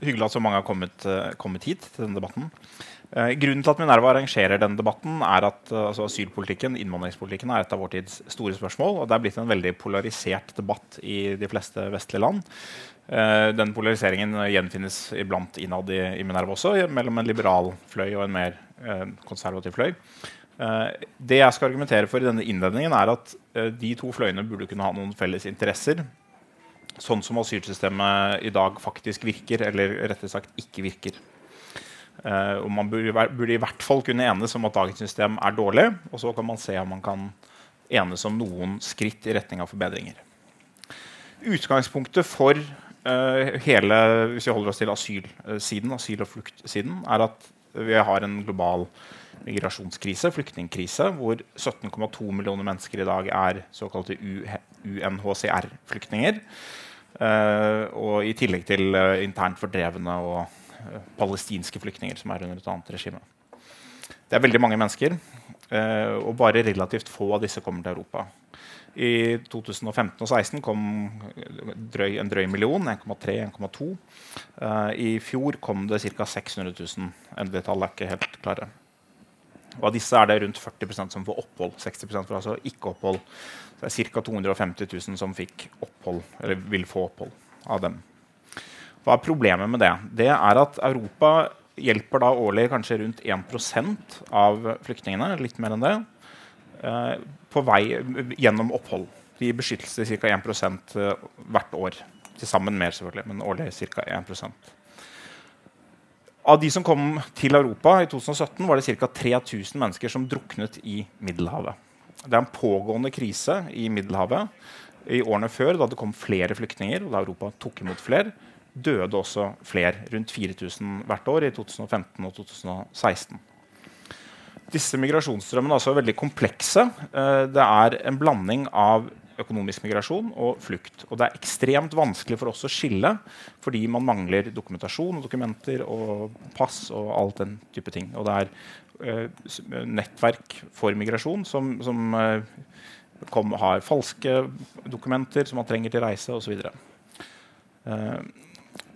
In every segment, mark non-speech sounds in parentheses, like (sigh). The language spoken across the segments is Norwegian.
Hyggelig at så mange har kommet, uh, kommet hit til denne debatten. Eh, grunnen til at Minerva arrangerer denne debatten, er at uh, altså asylpolitikken innvandringspolitikken er et av vår tids store spørsmål. og Det er blitt en veldig polarisert debatt i de fleste vestlige land. den polariseringen gjenfinnes iblant innad i, i, Minerva også, mellom en liberal fløy og en mer konservativ fløy. det jeg skal argumentere for i denne innledningen, er at de to fløyene burde kunne ha noen felles interesser sånn som asylsystemet i dag faktisk virker, eller rettere sagt ikke virker. Uh, og Man burde, burde, i hvert fall kunne enes om at dagens system er dårlig. Og så kan man se om man kan enes om noen skritt i retning av forbedringer. Utgangspunktet for uh, hele hvis vi holder oss til asylsiden, asyl- og fluktsiden, er at vi har en global migrasjonskrise, flyktningkrise, hvor 17,2 millioner mennesker i dag er såkalte UNHCR-flyktninger. Uh, og i tillegg til uh, internt fordrevne og uh, palestinske flyktninger som er under et annet regime. Det er veldig mange mennesker, og bare relativt få av disse kommer til Europa. I 2015 og 2016 kom drøy, en drøy million, 1,3-1,2. I fjor kom det ca. 600 000. Endelige tall er ikke helt klare. Og av disse er det rundt 40% som får opphold. 60% får altså ikke opphold. Så det er ca. 250 000 som fikk opphold, eller vil få opphold av dem. Hva er problemet med det? Det er at Europa hjelper da årlig kanskje rundt 1% av flyktningene, litt mer enn det, eh, på vei gjennom opphold. De gir beskyttelse ca. 1 eh, hvert år. Til sammen mer, selvfølgelig, men årlig ca. 1 Av de som kom til Europa i 2017, var det ca. 3000 mennesker som druknet i Middelhavet. Det er en pågående krise i Middelhavet. I årene før, da det kom flere flyktninger, og da Europa tok imot flere, døde også flere, rundt 4000 hvert år i 2015 og 2016. Disse migrasjonsstrømmene er også veldig komplekse. Eh, det er en blanding av økonomisk migrasjon og flukt. Og det er ekstremt vanskelig for oss å skille fordi man mangler dokumentasjon og dokumenter og pass og alt den type ting. Og det er Eh, nettverk for migrasjon som, som eh, kom, har falske dokumenter som man trenger til reise osv. Eh,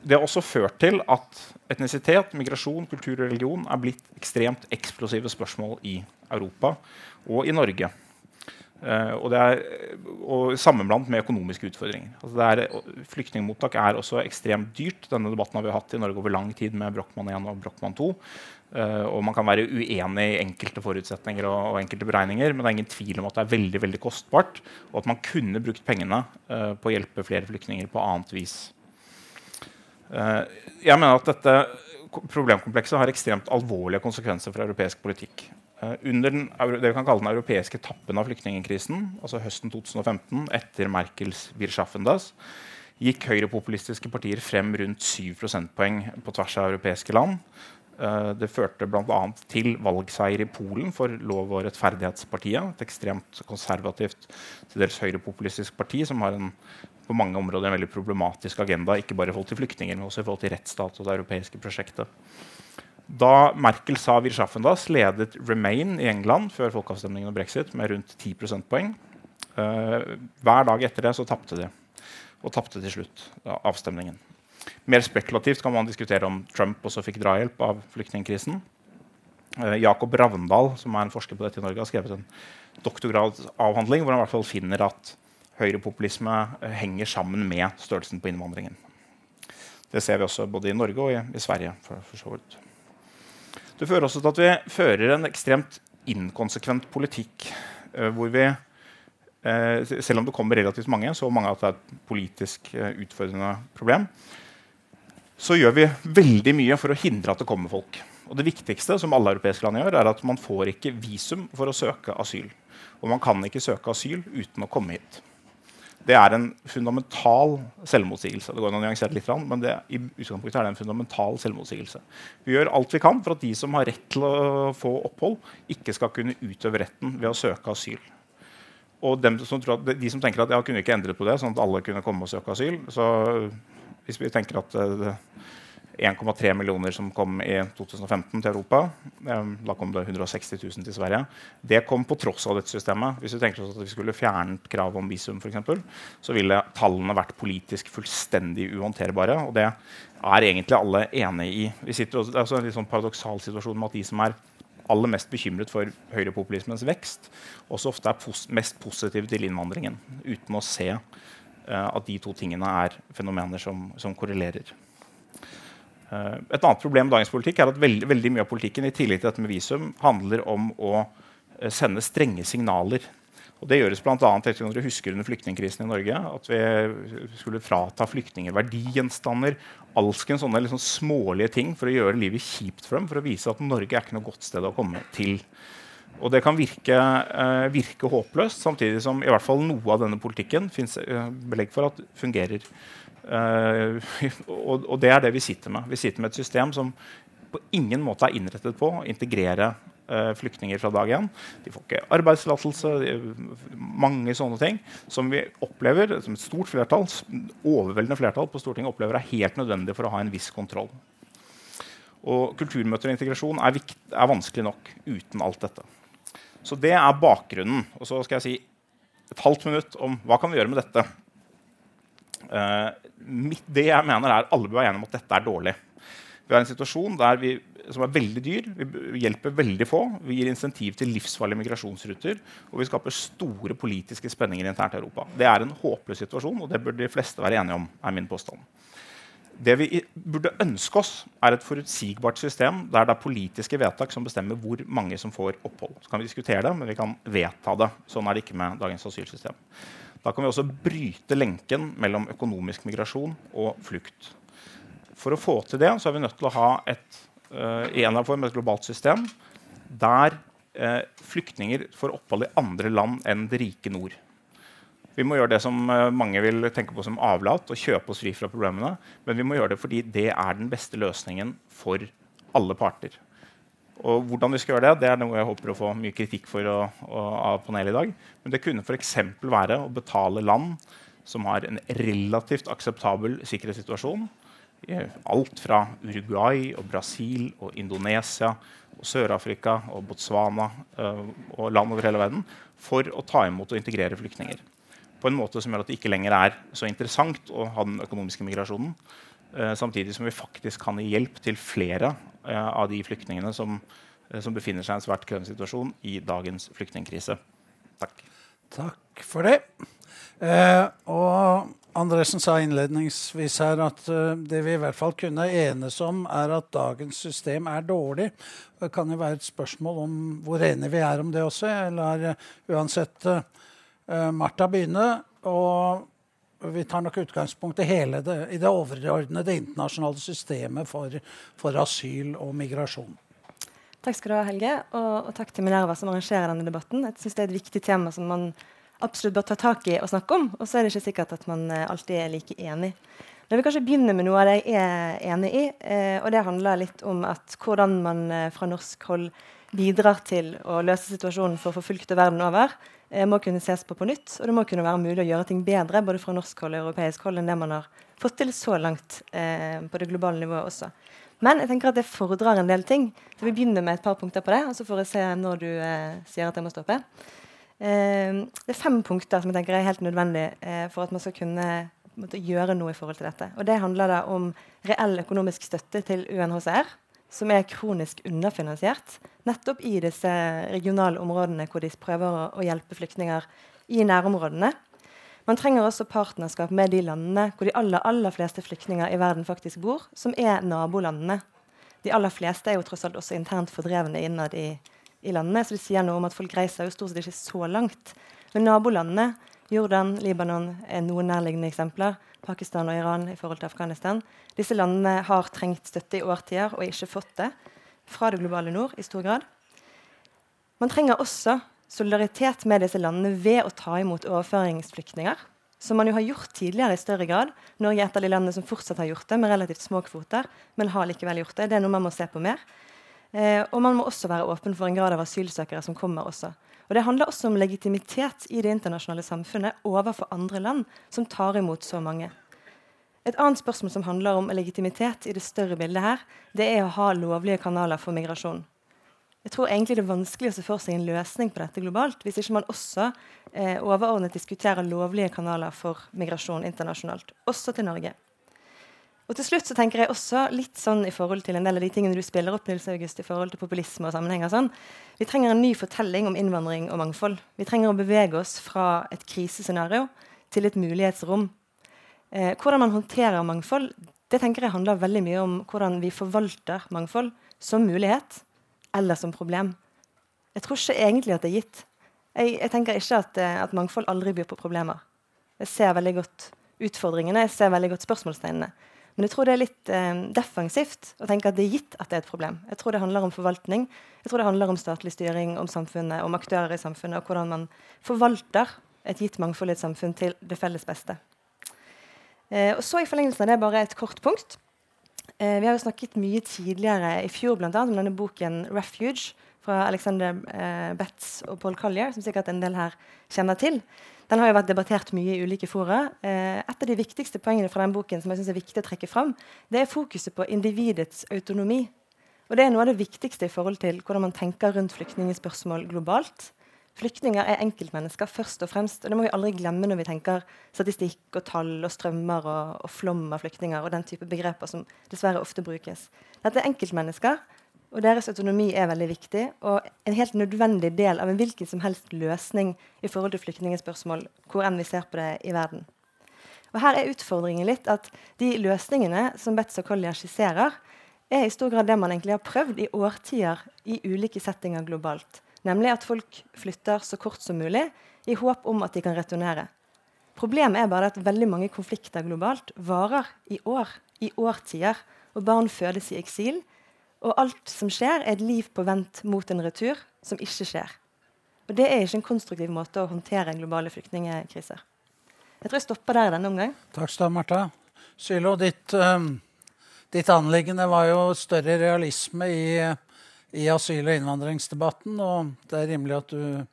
det har også ført til at etnisitet, migrasjon, kultur og religion er blitt ekstremt eksplosive spørsmål i Europa og i Norge. Uh, og, det er, og sammenblandet med økonomiske utfordringer. Altså flyktningmottak er også ekstremt dyrt. Denne debatten har vi hatt i Norge over lang tid med Brochmann 1 og Brochmann 2. Uh, og man kan være uenig i enkelte forutsetninger og, og, enkelte beregninger, men det er ingen tvil om at det er veldig veldig kostbart, og at man kunne brukt pengene uh, på å hjelpe flere flyktninger på annet vis. Uh, jeg mener at dette problemkomplekset har ekstremt alvorlige konsekvenser for europeisk politikk. Under den, det vi kan kalle den europeiske tappen av flyktningkrisen, altså høsten 2015, etter Merkels Wirschaffendas, gikk høyrepopulistiske partier frem rundt 7 prosentpoeng på tvers av europeiske land. Eh, det førte bl.a. til valgseier i Polen for Lov- og rettferdighetspartiet. Et ekstremt konservativt, til dels høyrepopulistisk parti som har en, på mange områder en veldig problematisk agenda, ikke bare i forhold til flyktninger, men også i forhold til rettsstat og det europeiske prosjektet. Da Merkel sa Wirschaffendas, ledet Remain i England før folkeavstemningen om brexit med rundt 10 prosentpoeng. Uh, hver dag etter det så tapte de, og tapte til slutt ja, avstemningen. Mer spekulativt kan man diskutere om Trump også fikk drahjelp av flyktningkrisen. Uh, Jakob Ravndal, som er en forsker på dette i Norge, har skrevet en doktorgradsavhandling hvor han i hvert fall finner at høyrepopulisme eh, henger sammen med størrelsen på innvandringen. Det ser vi også både i Norge og i, i Sverige. For, for så vidt. Det fører også til at vi fører en ekstremt inkonsekvent politikk eh, hvor vi eh, selv om det kommer relativt mange, så mange at det er et politisk eh, utfordrende problem, så gjør vi veldig mye for å hindre at det kommer folk. Og det viktigste som alle europeiske land gjør, er at man får ikke visum for å søke asyl. Og man kan ikke søke asyl uten å komme hit. Det er en fundamental selvmotsigelse. Det går an å nyansere litt, men det, i utgangspunktet er det en fundamental selvmotsigelse. Vi gjør alt vi kan for at de som har rett til å få opphold, ikke skal kunne utøve retten ved å søke asyl. Og som at, de som tenker at jeg kunne ikke endret på det, sånn at alle kunne komme og søke asyl så Hvis vi tenker at uh, 1,3 millioner som kom i 2015 til Europa. Da kom det 160 000 til Sverige. Det kom på tross av dette systemet. Hvis vi tenker oss at vi skulle fjernet kravet om visum, for eksempel, så ville tallene vært politisk fullstendig uhåndterbare. Og det er egentlig alle enig i. Vi sitter også, det er også en litt sånn paradoksal situasjon med at de som er aller mest bekymret for høyrepopulismens vekst, også ofte er pos mest positive til innvandringen, uten å se uh, at de to tingene er fenomener som, som korrelerer. Uh, et annet problem med dagens politikk er at veldig, veldig, mye av politikken i tillegg til dette med visum handler om å uh, sende strenge signaler. Og det gjøres bl.a. etter du husker under flyktningkrisen i Norge. At vi skulle frata flyktninger verdigjenstander. Alskens sånne liksom smålige ting for å gjøre livet kjipt for dem. For å vise at Norge er ikke noe godt sted å komme til. Og det kan virke, eh, virke håpløst, samtidig som i hvert fall noe av denne politikken fins belegg for at fungerer. Uh, (laughs) og, og, det er det vi sitter med. Vi sitter med et system som på ingen måte er innrettet på å integrere uh, flyktninger fra dag én. De får ikke arbeidstillatelse. Mange sånne ting som vi opplever som et stort flertall, overveldende flertall på Stortinget opplever er helt nødvendig for å ha en viss kontroll. Og kulturmøter og integrasjon er, vikt, er vanskelig nok uten alt dette. Så det er bakgrunnen. Og så skal jeg si et halvt minutt om hva kan vi gjøre med dette. Uh, det jeg mener er Alle bør være enige om at dette er dårlig. Vi har en situasjon vi, som er veldig dyr. Vi hjelper veldig få. Vi gir insentiv til livsfarlige migrasjonsruter. Og vi skaper store politiske spenninger internt i Europa. Det er en håpløs situasjon, og det bør de fleste være enige om. er min påstand. Det vi burde ønske oss, er et forutsigbart system der det er politiske vedtak som bestemmer hvor mange som får opphold. Så kan vi diskutere det, men vi kan vedta det. Sånn er det ikke med dagens asylsystem. Da kan vi også bryte lenken mellom økonomisk migrasjon og flukt. For å få til det så er vi nødt til å ha et, uh, en form, et globalt system der uh, flyktninger får opphold i andre land enn det rike nord. Vi må gjøre det som uh, mange vil tenke på som avlat, og kjøpe oss fri fra problemene. Men vi må gjøre det fordi det er den beste løsningen for alle parter. Og hvordan vi skal gjøre det, det er noe jeg håper å få mye kritikk for å, å, av panelet i dag. Men det kunne f.eks. være å betale land som har en relativt akseptabel sikkerhetssituasjon. Alt fra Uruguay og Brasil og Indonesia og Sør-Afrika og Botswana øh, og land over hele verden for å ta imot og integrere flyktninger. På en måte som gjør at det ikke lenger er så interessant å ha den økonomiske migrasjonen. Øh, samtidig som vi faktisk kan gi hjelp til flere Eh, av de flyktningene som, eh, som, befinner seg i en svært krevende situasjon i dagens flyktningkrise. Takk. Takk for det. Eh, og Andresen sa innledningsvis her at uh, det vi i hvert fall kunne enes om, er at dagens system er dårlig. Det kan jo være et spørsmål om hvor enige vi er om det også. Jeg lar uh, uansett uh, Martha begynne. Og vi tar nok utgangspunkt i hele det, i det overordnede internasjonale systemet for, for, asyl og migrasjon. Takk skal du ha, Helge, og, og takk til Minerva som arrangerer denne debatten. Jeg synes Det er et viktig tema som man absolutt bør ta tak i og snakke om. Og så er det ikke sikkert at man eh, alltid er like enig. Men jeg vil kanskje begynne med noe av det jeg er enig i. Eh, og det handler litt om at hvordan man eh, fra norsk hold bidrar til å løse situasjonen for forfulgte verden over må kunne ses på på nytt. Og det må kunne være mulig å gjøre ting bedre både fra norsk hold og europeisk hold enn det man har fått til så langt eh, på det globale nivået også. Men jeg tenker at det fordrer en del ting. Så vi begynner med et par punkter på det, og så får jeg se når du eh, sier at jeg må stoppe. Eh, det er fem punkter som jeg tenker er helt nødvendig eh, for at man skal kunne måtte, gjøre noe i forhold til dette. Og Det handler da om reell økonomisk støtte til UNHCR som er kronisk underfinansiert, nettopp i disse regionale områdene hvor de prøver å, hjelpe flyktninger i nærområdene. Man trenger også partnerskap med de landene hvor de aller, aller fleste flyktninger i verden faktisk bor, som er nabolandene. De aller fleste er jo tross alt også internt fordrevne innad i, i landene, så det sier noe om at folk reiser jo stort sett ikke så langt. Men nabolandene, Jordan, Libanon, er noen nærliggende eksempler. Pakistan og Iran i forhold til Afghanistan. Disse landene har trengt støtte i årtier og ikke fått det fra det globale nord i stor grad. Man trenger også solidaritet med disse landene ved å ta imot overføringsflyktninger. Som man jo har gjort tidligere i større grad. Norge er et av de landene som fortsatt har gjort det med relativt små kvoter, men har likevel gjort det. Det er noe man må se på mer. Eh, og man må også være åpen for en grad av asylsøkere som kommer også. Og Det handler også om legitimitet i det internasjonale samfunnet overfor andre land som tar imot så mange. Et annet spørsmål som handler om legitimitet i det større bildet her, det er å ha lovlige kanaler for migrasjon. Jeg tror egentlig det er vanskelig å se for seg en løsning på dette globalt hvis ikke man også eh, overordnet diskuterer lovlige kanaler for migrasjon internasjonalt, også til Norge. Og til slutt så tenker jeg også litt sånn i forhold til en del av de tingene du spiller opp, Nils August, i forhold til populisme og sammenhenger sånn. Vi trenger en ny fortelling om innvandring og mangfold. Vi trenger å bevege oss fra et krisescenario til et mulighetsrom. Eh, hvordan man håndterer mangfold, det tenker jeg handler veldig mye om hvordan vi forvalter mangfold som mulighet eller som problem. Jeg tror ikke egentlig at det er gitt. Jeg, jeg tenker ikke at, eh, at, mangfold aldri byr på problemer. Jeg ser veldig godt utfordringene, jeg ser veldig godt spørsmålstegnene. Men jeg tror det er litt eh, defensivt å tenke at det er gitt at det er et problem. Jeg tror det handler om forvaltning, jeg tror det handler om statlig styring, om samfunnet, om aktører i samfunnet, og hvordan man forvalter et gitt mangfold i et samfunn til det felles beste. Eh, og så I forlengelsen av det bare et kort punkt. Eh, vi har jo snakket mye tidligere i fjor blant annet, om denne boken 'Refuge' fra Alexander eh, Betz og Paul Collier, som sikkert en del her kjenner til. Den har jo vært debattert mye i ulike fora. Eh, et av de viktigste poengene fra den boken som jeg synes er viktig å trekke fram, det er fokuset på individets autonomi. Og Det er noe av det viktigste i forhold til hvordan man tenker rundt flyktningspørsmål globalt. Flyktninger er enkeltmennesker først og fremst. og Det må vi aldri glemme når vi tenker statistikk og tall og strømmer og, og flom av flyktninger og den type begreper som dessverre ofte brukes. Dette er enkeltmennesker, og deres autonomi er veldig viktig og en helt nødvendig del av en hvilken som helst løsning i forhold til flyktningspørsmål, hvor enn vi ser på det i verden. Og Her er utfordringen litt at de løsningene som Betz og Collier skisserer, er i stor grad det man egentlig har prøvd i årtier i ulike settinger globalt. Nemlig at folk flytter så kort som mulig i håp om at de kan returnere. Problemet er bare at veldig mange konflikter globalt varer i år, i årtier, og barn fødes i eksil. Og alt som skjer, er et liv på vent mot en retur som ikke skjer. Og Det er ikke en konstruktiv måte å håndtere globale flyktningkriser. Jeg tror jeg stopper der denne omgang. Takk skal du ha, Martha. Sylo, ditt, um, ditt anliggende var jo større realisme i i asyl- og innvandringsdebatten. Og det er rimelig at du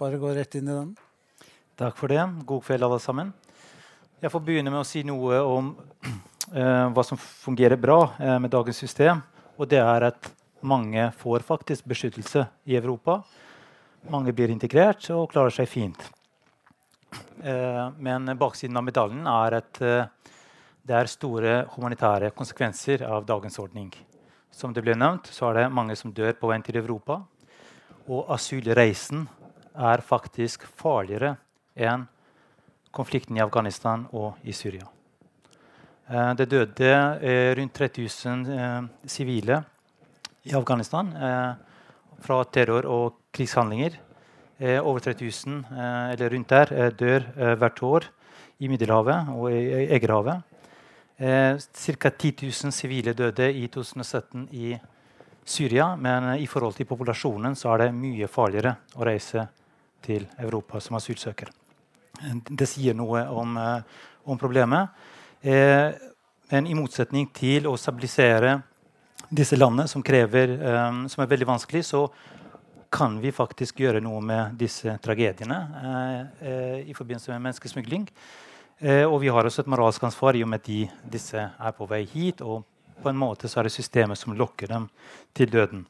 bare går rett inn i den. Takk for det. God kveld, alle sammen. Jeg får begynne med å si noe om uh, (clears throat) hva som fungerer bra uh, med dagens system. Og det er at mange får faktisk beskyttelse i Europa. Mange blir integrert og klarer seg fint. Uh, men baksiden av medaljen er at det er store humanitære konsekvenser av dagens ordning. Som det ble nevnt, så er det mange som dør på veien til Europa. Og asylreisen er faktisk farligere enn konflikten i Afghanistan og i Syria. Eh, det døde eh, rundt 3000 eh, sivile i Afghanistan fra terror og krigshandlinger. Over 3000, eller rundt der, dør hvert år i Middelhavet og i Egerhavet. Ca. 10 000 sivile døde i 2017 i Syria. Men i forhold til populasjonen så er det mye farligere å reise til Europa som asylsøker. Det sier noe om, om problemet. Eh, men i motsetning til å stabilisere disse landene, som, krever, um, som er veldig vanskelig, så kan vi faktisk gjøre noe med disse tragediene uh, i forbindelse med menneskesmugling. Eh, og vi har også et moralsk ansvar i og med at de, disse er på vei hit. Og på en måte så er det systemet som lokker dem til døden.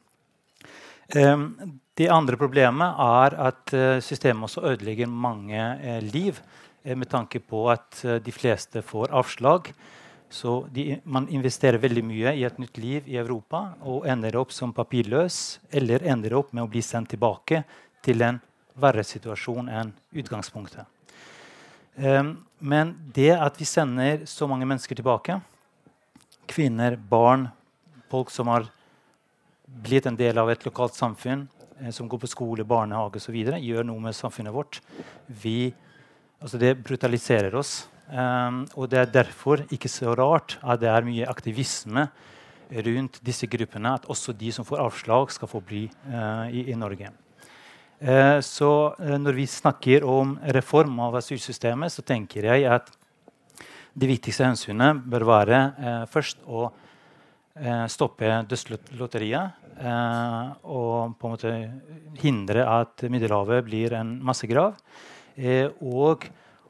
Eh, det andre problemet er at eh, systemet også ødelegger mange eh, liv eh, med tanke på at eh, de fleste får avslag. Så de, man investerer veldig mye i et nytt liv i Europa og ender opp som papirløs eller ender opp med å bli sendt tilbake til en verre situasjon enn utgangspunktet. Um, men det at vi sender så mange mennesker tilbake, kvinner, barn, folk som har blitt en del av et lokalt samfunn, eh, som går på skole, barnehage osv., gjør noe med samfunnet vårt. Vi, altså det brutaliserer oss. Um, og det er derfor ikke så rart at det er mye aktivisme rundt disse gruppene. At også de som får avslag, skal få bli uh, i, i Norge. Uh, så uh, når vi snakker om reform av asylsystemet, så tenker jeg at det viktigste hensynet bør være først å stoppe dødslotteriet. og på en måte hindre at Middelhavet blir en massegrav. Og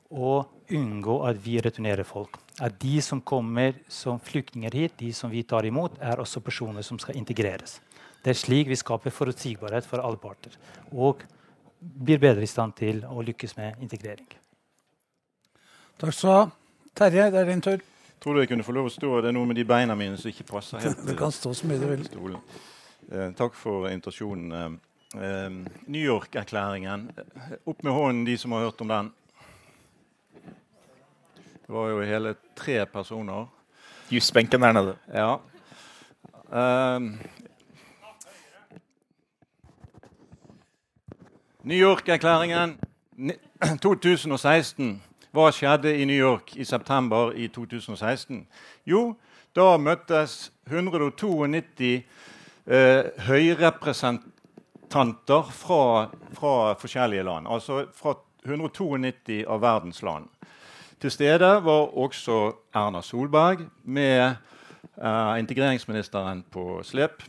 å unngå at vi returnerer folk. At de som kommer som flyktninger hit, de som vi tar imot, er også personer som skal integreres. Det er slik vi skaper forutsigbarhet for alle parter. Og blir bedre i stand til å lykkes med integrering. Takk skal du ha. Terje, det er din tur. Tror du jeg kunne få lov å stå? Det er noe med de beina mine som ikke passer helt. Du kan stå så mye du vil. Eh, takk for invitasjonen. Eh, New York-erklæringen. Opp med hånden, de som har hørt om den. Det var jo hele tre personer. Jusbenken der nede. Ja. Eh, New York-erklæringen 2016. (clears throat) Hva skjedde i New York i september i 2016? Jo, da møttes 192 eh, høyrepresentanter fra, fra, forskjellige land. Altså fra 192 av verdens land. Til stede var også Erna Solberg med uh, integreringsministeren på slep.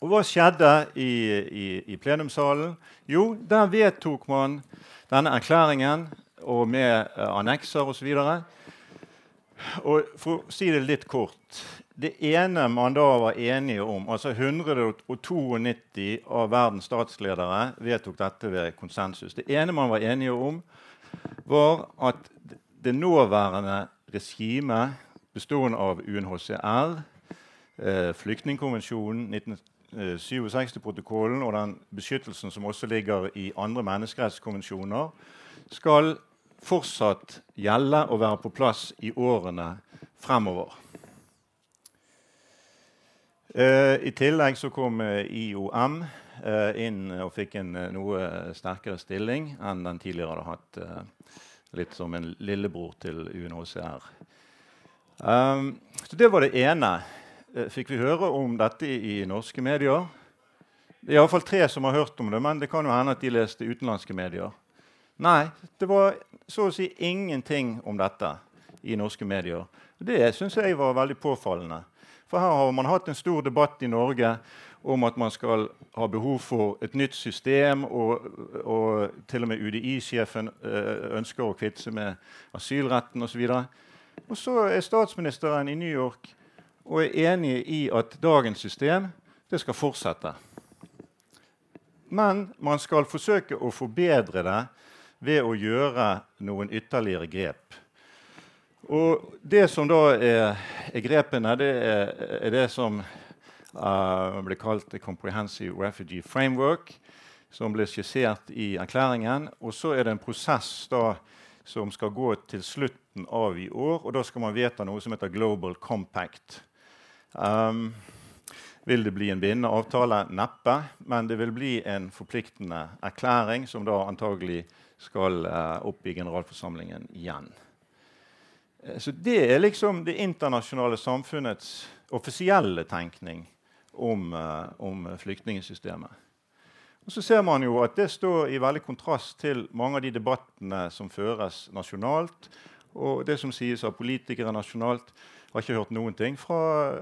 Og hva skjedde i, i, i, plenumssalen? Jo, der vedtok man denne erklæringen og med uh, annekser osv. For å si det litt kort Det ene man da var enige om altså 192 av verdens statsledere vedtok dette ved konsensus. Det ene man var enige om, var at det nåværende regimet bestående av UNHCR, eh, Flyktningkonvensjonen, 1967-protokollen og den beskyttelsen som også ligger i andre menneskerettskonvensjoner, skal fortsatt gjelde og være på plass i årene fremover. Eh, I tillegg så kom eh, IOM eh, inn og fikk en noe sterkere stilling enn den tidligere hadde hatt. Litt som en lillebror til UNHCR. Um, så Det var det ene. Fikk vi høre om dette i, i norske medier? Det er iallfall tre som har hørt om det, men det kan jo hende at de leste utenlandske medier. Nei, det var så å si ingenting om dette i norske medier. Det syns jeg var veldig påfallende. For her har man hatt en stor debatt i Norge om at man skal ha behov for et nytt system, og, og til og med UDI-sjefen øh, ønsker å kvitte seg med asylretten osv. Og, og så er statsministeren i New York og er enig i at dagens system det skal fortsette. Men man skal forsøke å forbedre det ved å gjøre noen ytterligere grep. Og Det som da er, er grepene, det er, er det som uh, ble kalt Comprehensive Refugee Framework, som ble skissert i erklæringen. Og så er det en prosess da, som skal gå til slutten av i år. Og da skal man vedta noe som heter Global Compact. Um, vil det bli en bindende avtale? Neppe. Men det vil bli en forpliktende erklæring som da antagelig skal uh, opp i generalforsamlingen igjen. Uh, så Det er liksom det internasjonale samfunnets offisielle tenkning om, uh, om flyktningsystemet. Og så ser man jo at Det står i veldig kontrast til mange av de debattene som føres nasjonalt, og det som sies av politikere nasjonalt. Jeg har ikke hørt noen ting fra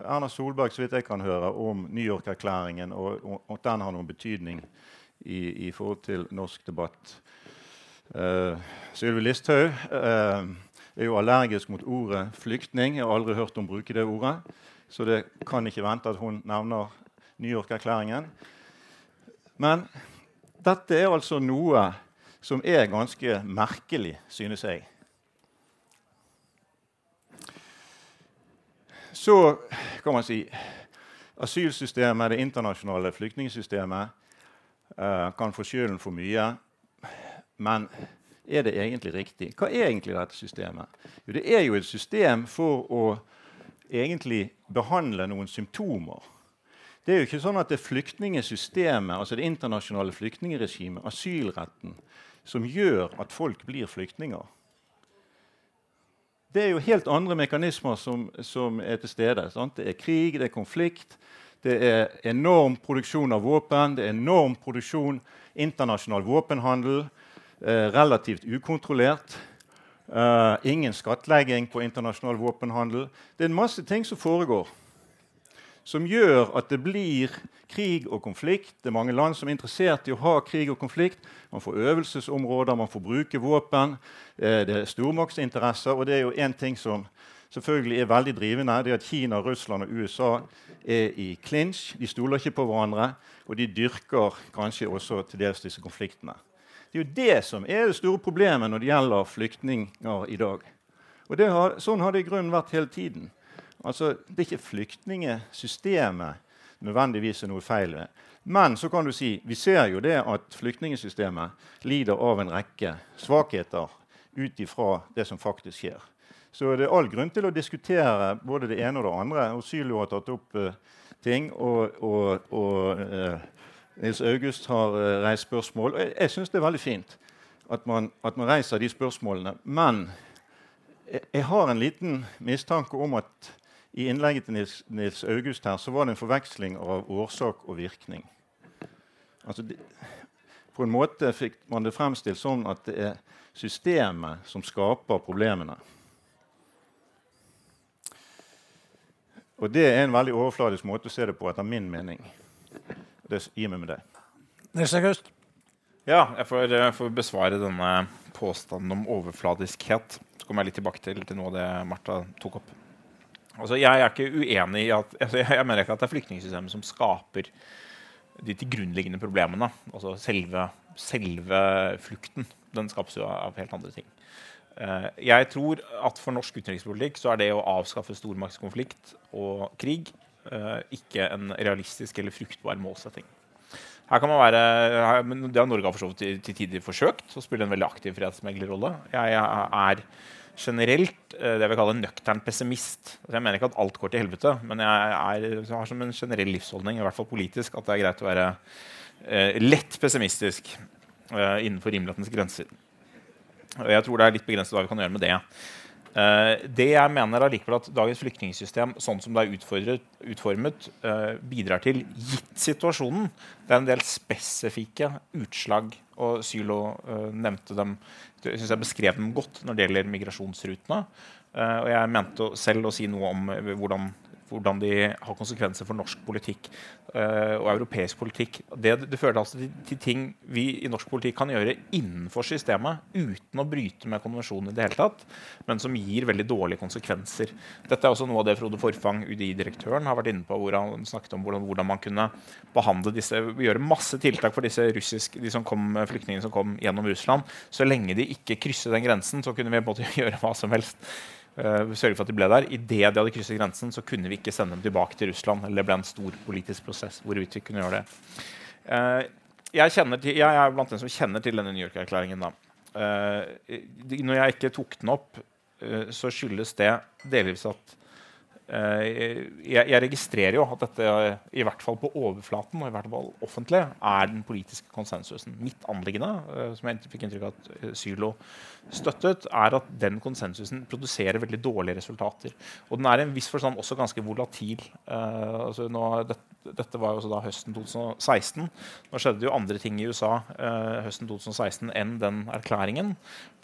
Erna Solberg så vidt jeg kan høre, om New York-erklæringen, og, at den har noen betydning i, i forhold til norsk debatt. Uh, Sylvi Listhaug uh, er jo allergisk mot ordet 'flyktning'. Jeg har aldri hørt henne bruke det ordet. Så det kan ikke vente at hun nevner New York-erklæringen. Men dette er altså noe som er ganske merkelig, synes jeg. Så kan man si asylsystemet, det internasjonale flyktningsystemet, uh, kan få skylden for mye. Men er det egentlig riktig? Hva er egentlig dette systemet? Jo, det er jo et system for å egentlig behandle noen symptomer. Det er jo ikke sånn at det er flyktningesystemet, altså det internasjonale flyktningregimet, asylretten, som gjør at folk blir flyktninger. Det er jo helt andre mekanismer som, som er til stede. Sant? Det er krig, det er konflikt, det er enorm produksjon av våpen, det er enorm produksjon internasjonal våpenhandel. Eh, relativt ukontrollert. Uh, ingen skattlegging på internasjonal våpenhandel. Det er en masse ting som foregår. som gjør at det blir krig og konflikt. Det er mange land som er interessert i å ha krig og konflikt. Man får øvelsesområder, man får bruke våpen. Eh, det er stormaktsinteresser. Og det er jo én ting som selvfølgelig er veldig drivende, det er at Kina, Russland og USA er i clinch. De stoler ikke på hverandre, og de dyrker kanskje også til dels disse konfliktene. Det er jo det som er det store problemet når det gjelder flyktninger i dag. Og har, Sånn har det i grunnen vært hele tiden. Altså, Det er ikke flyktningesystemet nødvendigvis er noe feil ved. Men så kan du si, vi ser jo det at flyktningsystemet lider av en rekke svakheter ut ifra det som faktisk skjer. Så det er all grunn til å diskutere både det ene og det andre. Og Sylo har tatt opp uh, ting, og, og, og uh, Nils August har uh, reist spørsmål. Og jeg, jeg syns det er veldig fint at man, at man, reiser de spørsmålene. Men jeg, jeg har en liten mistanke om at i innlegget til Nils, Nils, August her, så var det en forveksling av årsak og virkning. Altså, de, på en måte fikk man det fremstilt sånn at det er systemet som skaper problemene. Og det er en veldig overfladisk måte å se det på, etter min mening. Det gir meg med det. Nils August? Ja, jeg får, jeg får, besvare denne påstanden om overfladiskhet. Så kommer jeg litt tilbake til, til noe av det Martha tok opp. Altså, jeg er ikke uenig i at altså, jeg, mener ikke at det er flyktningsystemet som skaper de til grunnleggende problemene. Altså selve, selve, flukten. Den skapes jo av helt andre ting. Uh, jeg tror at for norsk utenrikspolitikk så er det å avskaffe stormaktskonflikt og krig ikke en realistisk eller fruktbar målsetting. Her kan man være, her, Det har Norge for så vidt til, til tider forsøkt å spille en veldig aktiv fredsmeglerrolle. Jeg, jeg er generelt eh, det jeg vil kalle en nøktern pessimist. Altså, jeg mener ikke at alt går til helvete, men jeg, er, jeg, har som en generell livsholdning, i hvert fall politisk, at det er greit å være eh, lett pessimistisk eh, innenfor rimelighetens grenser. Og jeg tror det er litt begrenset hva vi kan gjøre med det. Uh, det jeg mener allikevel at dagens flyktningsystem sånn som det er utformet, uh, bidrar til, gitt situasjonen. Det er en del spesifikke utslag, og Sylo uh, nevnte dem jeg synes jeg beskrev dem godt når det gjelder migrasjonsrutene. og jeg mente selv å si noe om hvordan hvordan de har konsekvenser for norsk politikk uh, og europeisk politikk. Det, det fører altså til, til, ting vi i norsk politikk kan gjøre innenfor systemet uten å bryte med konvensjonen i det hele tatt, men som gir veldig dårlige konsekvenser. Dette er også noe av det Frode Forfang, UDI-direktøren, har vært inne på, hvor han snakket om hvordan, hvordan, man kunne behandle disse, gjøre masse tiltak for disse russiske, de som kom, flyktningene som kom gjennom Russland. Så lenge de ikke krysser den grensen, så kunne vi måte (laughs) gjøre hva som helst sørge for at de ble der. Idet de hadde krysset grensen, så kunne vi ikke sende dem tilbake til Russland. eller Det ble en stor politisk prosess hvorvidt vi kunne gjøre det. Uh, jeg, til, jeg, er blant dem som kjenner til denne New York-erklæringen. Uh, når jeg ikke tok den opp, så skyldes det delvis at jeg, jeg, registrerer jo at dette i hvert fall på overflaten og i hvert fall offentlig er den politiske konsensusen. Mitt anliggende, som jeg fikk inntrykk av at Sylo støttet, er at den konsensusen produserer veldig dårlige resultater. Og den er i en viss forstand også ganske volatil. Uh, altså nå, det, dette var jo også da høsten 2016. Nå skjedde det jo andre ting i USA uh, høsten 2016 enn den erklæringen.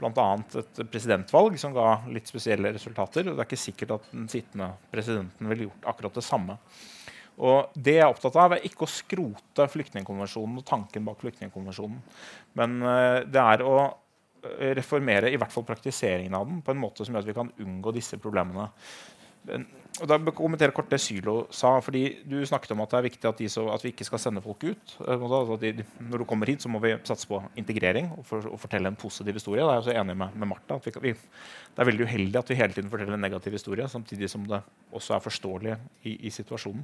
Bl.a. et presidentvalg som ga litt spesielle resultater. og Det er ikke sikkert at den sittende presidenten ville gjort akkurat det samme. Og det jeg er opptatt av, er ikke å skrote flyktningkonvensjonen og tanken bak flyktningkonvensjonen. Men uh, det er å reformere i hvert fall praktiseringen av den på en måte som gjør at vi kan unngå disse problemene. Og da kommentere kort det Sylo sa. fordi Du snakket om at det er viktig at, så, at vi ikke skal sende folk ut. Altså de, når du kommer hit, så må vi satse på integrering og, for, og fortelle en positiv historie. Da er jeg også enig med, med Martha. Vi, vi, det er veldig uheldig at vi hele tiden forteller en negativ historie, samtidig som det også er forståelig i, i situasjonen.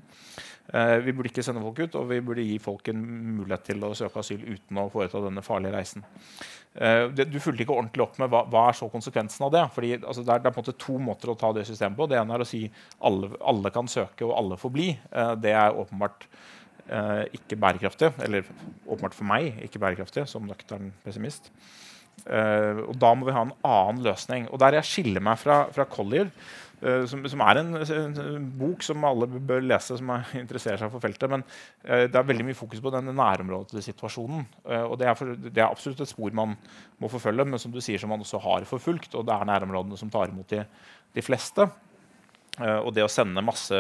Eh, vi burde ikke sende folk ut, og vi burde gi folk en mulighet til å søke asyl uten å foreta denne farlige reisen. Uh, det, du fulgte ikke ordentlig opp med hva, hva er så konsekvensen av det. Fordi altså, det, er, det, er, på en måte to måter å ta det systemet på. Det ene er å si alle, alle kan søke og alle får bli. Uh, det er åpenbart uh, ikke bærekraftig. Eller åpenbart for meg ikke bærekraftig, som nøktern pessimist. og da må vi ha en annen løsning. Og der jeg skiller meg fra, fra Collier, som, som, er en, en, bok som alle bør lese som er, (laughs) interesserer seg for feltet. Men uh, det er veldig mye fokus på den nærområdesituasjonen. Uh, og det er, for, det er, absolutt et spor man må forfølge, men som du sier, som man også har forfulgt. Og det er nærområdene som tar imot de, de fleste. Uh, og det å sende masse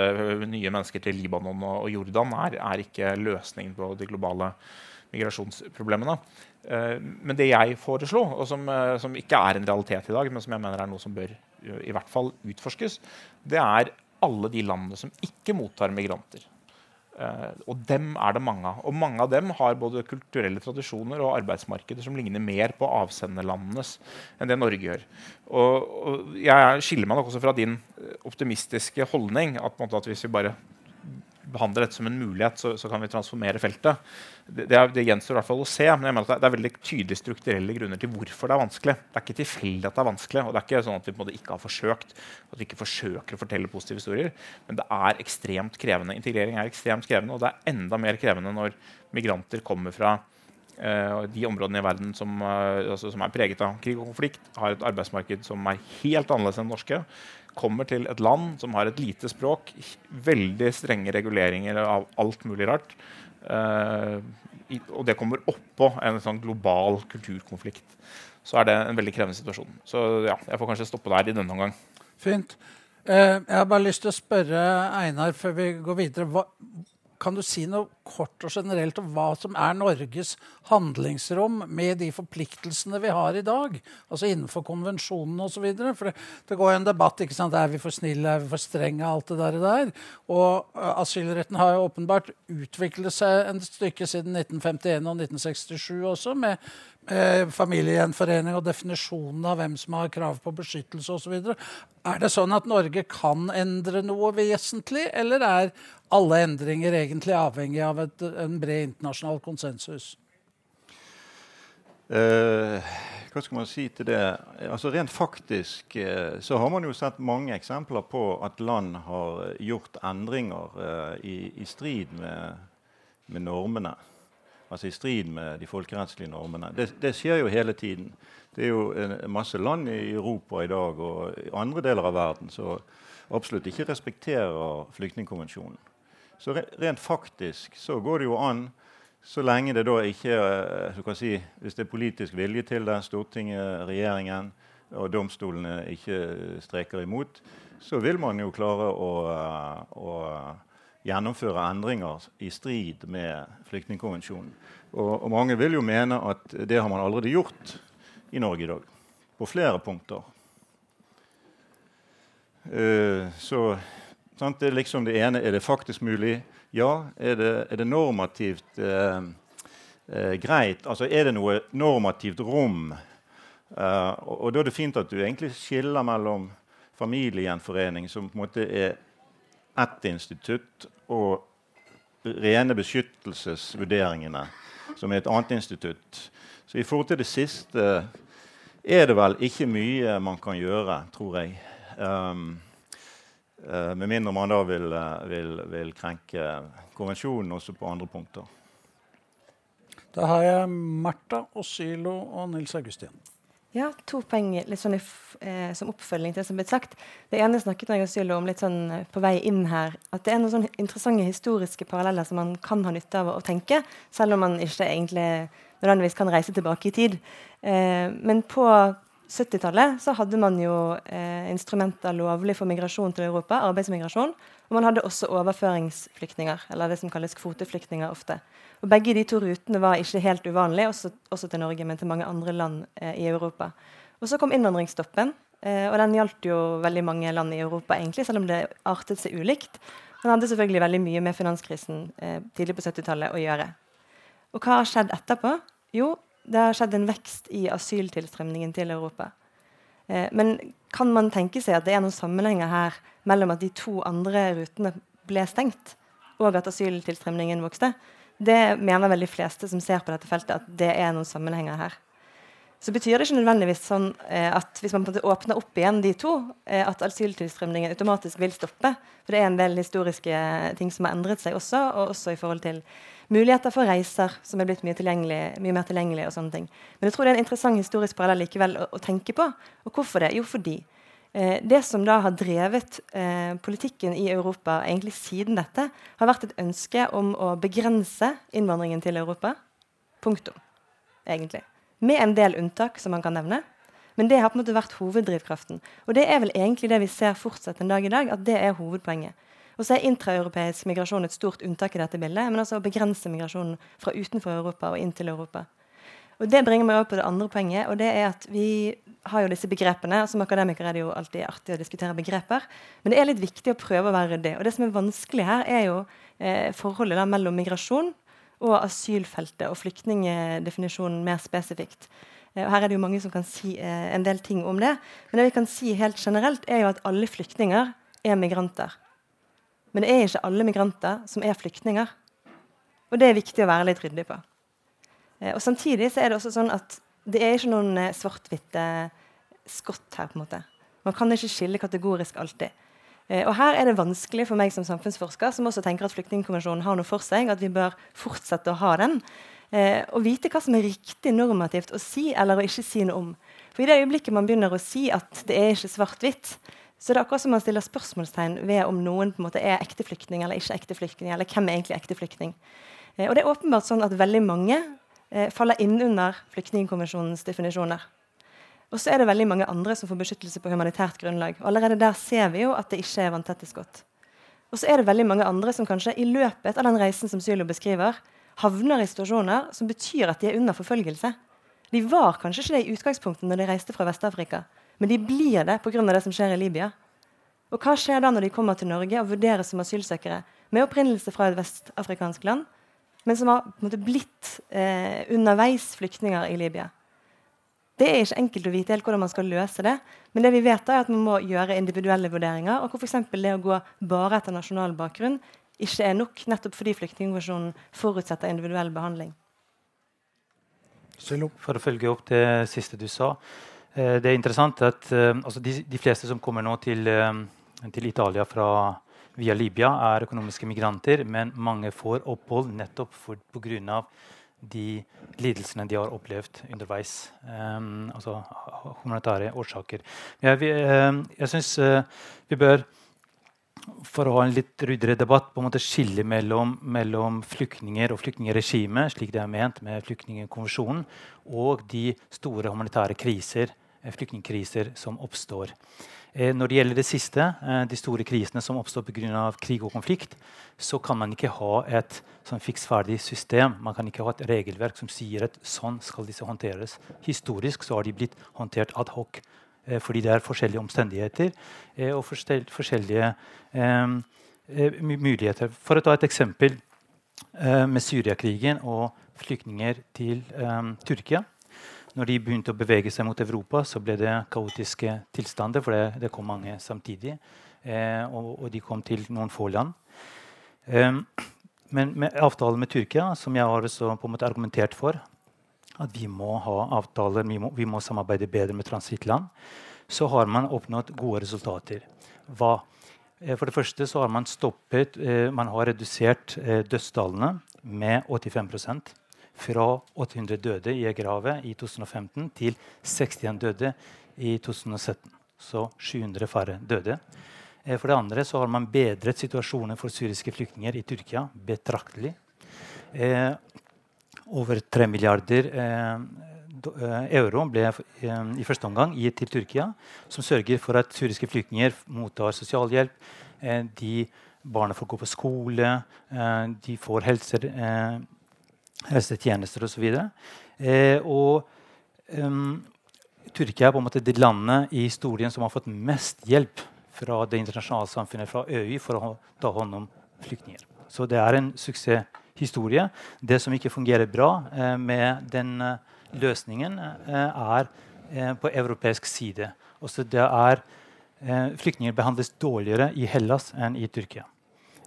nye mennesker til Libanon og, Jordan er, er, ikke løsningen på de globale migrasjonsproblemene. Uh, men det jeg foreslo, og som, som, ikke er en realitet i dag, men som jeg mener er noe som bør i hvert fall utforskes, det er alle de landene som ikke mottar migranter. Uh, og dem er det mange av. Og mange av dem har både kulturelle tradisjoner og arbeidsmarkeder som ligner mer på avsenderlandenes enn det Norge gjør. Og, og jeg skiller meg nok også fra din optimistiske holdning at, at hvis vi bare behandler dette som en mulighet, så, så kan vi transformere feltet. Det, det, er, det, gjenstår i hvert fall å se. men jeg mener at det er veldig tydelige strukturelle grunner til hvorfor det er vanskelig. Det er ikke tilfeldig at det er vanskelig. og det er ikke sånn at vi på en måte ikke har forsøkt, at vi ikke forsøker å fortelle positive historier. Men det er ekstremt krevende. Integrering er ekstremt krevende, og det er enda mer krevende når migranter kommer fra uh, de områdene i verden som, uh, altså, som, er preget av krig og konflikt, har et arbeidsmarked som er helt annerledes enn det norske kommer til et land som har et lite språk, veldig strenge reguleringer av alt mulig rart, uh, i, og det kommer oppå en sånn global kulturkonflikt, så er det en veldig krevende situasjon. Så ja, jeg får kanskje stoppe der i denne omgang. Fint. Uh, jeg har bare lyst til å spørre Einar før vi går videre. Hva, kan du si noe kort og generelt om hva som er Norges handlingsrom med de forpliktelsene vi har i dag? Altså innenfor konvensjonene osv. For det, det, går jo en debatt. ikke sant? Er vi for snille, er vi for strenge? Alt det der. Og, der. Og uh, asylretten har jo åpenbart utviklet seg en stykke siden 1951 og 1967 også, med eh, familiegjenforening og definisjonen av hvem som har krav på beskyttelse osv. Er det sånn at Norge kan endre noe vesentlig, eller er alle endringer egentlig avhengig av et, en bred internasjonal konsensus? Uh, hva skal man si til det? Altså Rent faktisk uh, så har man jo sett mange eksempler på at land har gjort endringer uh, i, i, strid med, med normene altså i strid med de folkerettslige normene. Det, det, skjer jo hele tiden. Det er jo en, masse land i Europa i dag og i andre deler av verden som absolutt ikke respekterer flyktningkonvensjonen. Så rent faktisk så går det jo an, så lenge det da ikke eh, si, Hvis det er politisk vilje til det, Stortinget, regjeringen og domstolene ikke streker imot, så vil man jo klare å, eh, å gjennomføre endringer i strid med flyktningkonvensjonen. Og, og, mange vil jo mene at det har man allerede gjort i Norge i dag. På flere punkter. Uh, så sant, det liksom det ene Er det faktisk mulig? Ja. Er det, er det normativt uh, uh, greit? Altså er det noe normativt rom? Og, og, da er det fint at du egentlig skiller mellom familiegjenforening, som på en måte er ett institutt, og rene beskyttelsesvurderingene, som er et annet institutt. Så i forhold til det siste er det vel ikke mye man kan gjøre, tror jeg. Um, uh, med mindre man da vil, uh, vil, vil, krenke konvensjonen også på andre punkter. Da har jeg Martha, Osilo og Nils Augustin. Ja, to poeng litt sånn eh, som oppfølging til det som ble sagt. Det ene snakket jeg om litt sånn eh, på vei inn her. At det er noen sånne interessante historiske paralleller som man kan ha nytte av å, tenke, selv om man ikke egentlig nødvendigvis kan reise tilbake i tid. Eh, men på 70-tallet så hadde man jo eh, instrumenter lovlig for migrasjon til Europa, arbeidsmigrasjon. Og man hadde også overføringsflyktninger, eller det som kalles kvoteflyktninger ofte. Og Begge de to rutene var ikke helt uvanlige, også, også til Norge, men til mange andre land eh, i Europa. Og Så kom innvandringsstoppen, eh, og den gjaldt jo veldig mange land i Europa, egentlig, selv om det artet seg ulikt. Den hadde selvfølgelig veldig mye med finanskrisen eh, tidlig på 70-tallet å gjøre. Og hva har skjedd etterpå? Jo, det har skjedd en vekst i asyltilstrømningen til Europa. Eh, men kan man tenke seg at det er noen sammenhenger her mellom at de to andre rutene ble stengt, og at asyltilstrømningen vokste? Det mener vel de fleste som ser på dette feltet, at det er noen sammenhenger her. Så betyr det ikke nødvendigvis sånn eh, at hvis man åpner opp igjen de to, eh, at asyltilstrømningen automatisk vil stoppe. For det er en del historiske ting som har endret seg også, og også i forhold til muligheter for reiser som er blitt mye, mye mer tilgjengelige. og sånne ting. Men jeg tror det er en interessant historisk parallell likevel å, å tenke på. Og hvorfor det? Jo, fordi Eh, det som da har drevet eh, politikken i Europa egentlig siden dette, har vært et ønske om å begrense innvandringen til Europa. Punktum. Egentlig. Med en del unntak, som man kan nevne. Men det har på en måte vært hoveddrivkraften. Og det er vel egentlig det vi ser fortsatt en dag i dag, at det er hovedpoenget. Og så er intraeuropeisk migrasjon et stort unntak i dette bildet, men altså å begrense migrasjonen fra utenfor Europa og inn til Europa. Og Det bringer meg over på det andre poenget, og det er at vi har jo disse begrepene. Som akademiker er det jo alltid artig å diskutere begreper, men det er litt viktig å prøve å være ryddig. Og det som er vanskelig her, er jo eh, forholdet mellom migrasjon og asylfeltet og flyktningdefinisjonen mer spesifikt. Eh, og her er det jo mange som kan si eh, en del ting om det. Men det vi kan si helt generelt, er jo at alle flyktninger er migranter. Men det er ikke alle migranter som er flyktninger. Og det er viktig å være litt ryddig på. Eh, og Samtidig så er det også sånn at det er ikke noen eh, svart-hvitte skott her. på en måte. Man kan ikke skille kategorisk alltid. Eh, og Her er det vanskelig for meg som samfunnsforsker, som også tenker at Flyktningkonvensjonen har noe for seg, at vi bør fortsette å ha den, Og vite hva som er riktig normativt å si eller å ikke si noe om. For I det øyeblikket man begynner å si at det er ikke svart-hvitt, så det er akkurat som man stiller spørsmålstegn ved om noen på en måte er ekte flyktning eller ikke ekte flyktning, eller hvem er egentlig ekte flyktning. Eh, og det er åpenbart sånn at veldig mange eh, faller inn under Flyktningkonvensjonens definisjoner. Og så er det veldig mange andre som får beskyttelse på humanitært grunnlag. Og allerede der ser vi jo at det ikke er vanntette skott. Og så er det veldig mange andre som kanskje i løpet av den reisen som Sylo beskriver, havner i situasjoner som betyr at de er under forfølgelse. De var kanskje ikke det i utgangspunktet når de reiste fra Vest-Afrika, men de blir det pga. det som skjer i Libya. Og hva skjer da når de kommer til Norge og vurderes som asylsøkere med opprinnelse fra et vestafrikansk land, men som har måte, blitt eh, underveis flyktninger i Libya? Det er ikke enkelt å vite helt hvordan man skal løse det. Men det vi vet er at man må gjøre individuelle vurderinger. Og hvor f.eks. det å gå bare etter nasjonal bakgrunn ikke er nok, nettopp fordi flyktningkonvensjonen forutsetter individuell behandling. For å følge opp det siste du sa. Eh, det er interessant at eh, altså de, de, fleste som kommer nå til, eh, til Italia fra, via Libya, er økonomiske migranter, men mange får opphold nettopp pga de lidelsene de har opplevd underveis. Um, altså humanitære årsaker. Jeg, vi, jeg syns vi bør, for å ha en litt ryddigere debatt, på en måte skille mellom, mellom flyktninger og flyktningregimet, slik det er ment med flyktningkonvensjonen, og de store humanitære kriser, eh, flyktningkriser som oppstår. Eh, når det gjelder det siste, eh, de store krisene som oppstår pga. krig og konflikt, så kan man ikke ha et sånn fiksferdig system. Man kan ikke ha et regelverk som sier at sånn skal disse håndteres. Historisk så har de blitt håndtert ad hoc fordi det er forskjellige omstendigheter og forskjellige muligheter. For å ta et eksempel med Syriakrigen og flyktninger til Tyrkia når de begynte å bevege seg mot Europa, så ble det kaotiske tilstander, for det, kom mange samtidig. Eh, og, de kom til noen få land. Eh, men med avtalen med Tyrkia, som jeg har argumentert for, at vi må ha avtaler, vi må, vi må samarbeide bedre med transittland, så har man oppnådd gode resultater. Hva? Eh, for det første så har man stoppet, eh, man har redusert eh, dødstallene med 85% fra 800 døde i Egerhavet i 2015 til 61 døde i 2017. Så 700 færre døde. For det andre så har man bedret situasjonen for syriske flyktninger i Tyrkia betraktelig. Over 3 milliarder eh, eh, euro ble eh, i første omgang gitt til Tyrkia, som sørger for at syriske flyktninger mottar sosialhjelp. De Barna får gå på skole, de får helser, helsetjenester osv. så og Tyrkia er på en måte det landet i historien som har fått mest hjelp fra det internasjonale samfunnet, fra EU, for å ta hånd om flyktninger. Så det er en suksesshistorie. Det som ikke fungerer bra eh, med den uh, løsningen, eh, er eh, på europeisk side. Også det er eh, Flyktninger behandles dårligere i Hellas enn i Tyrkia.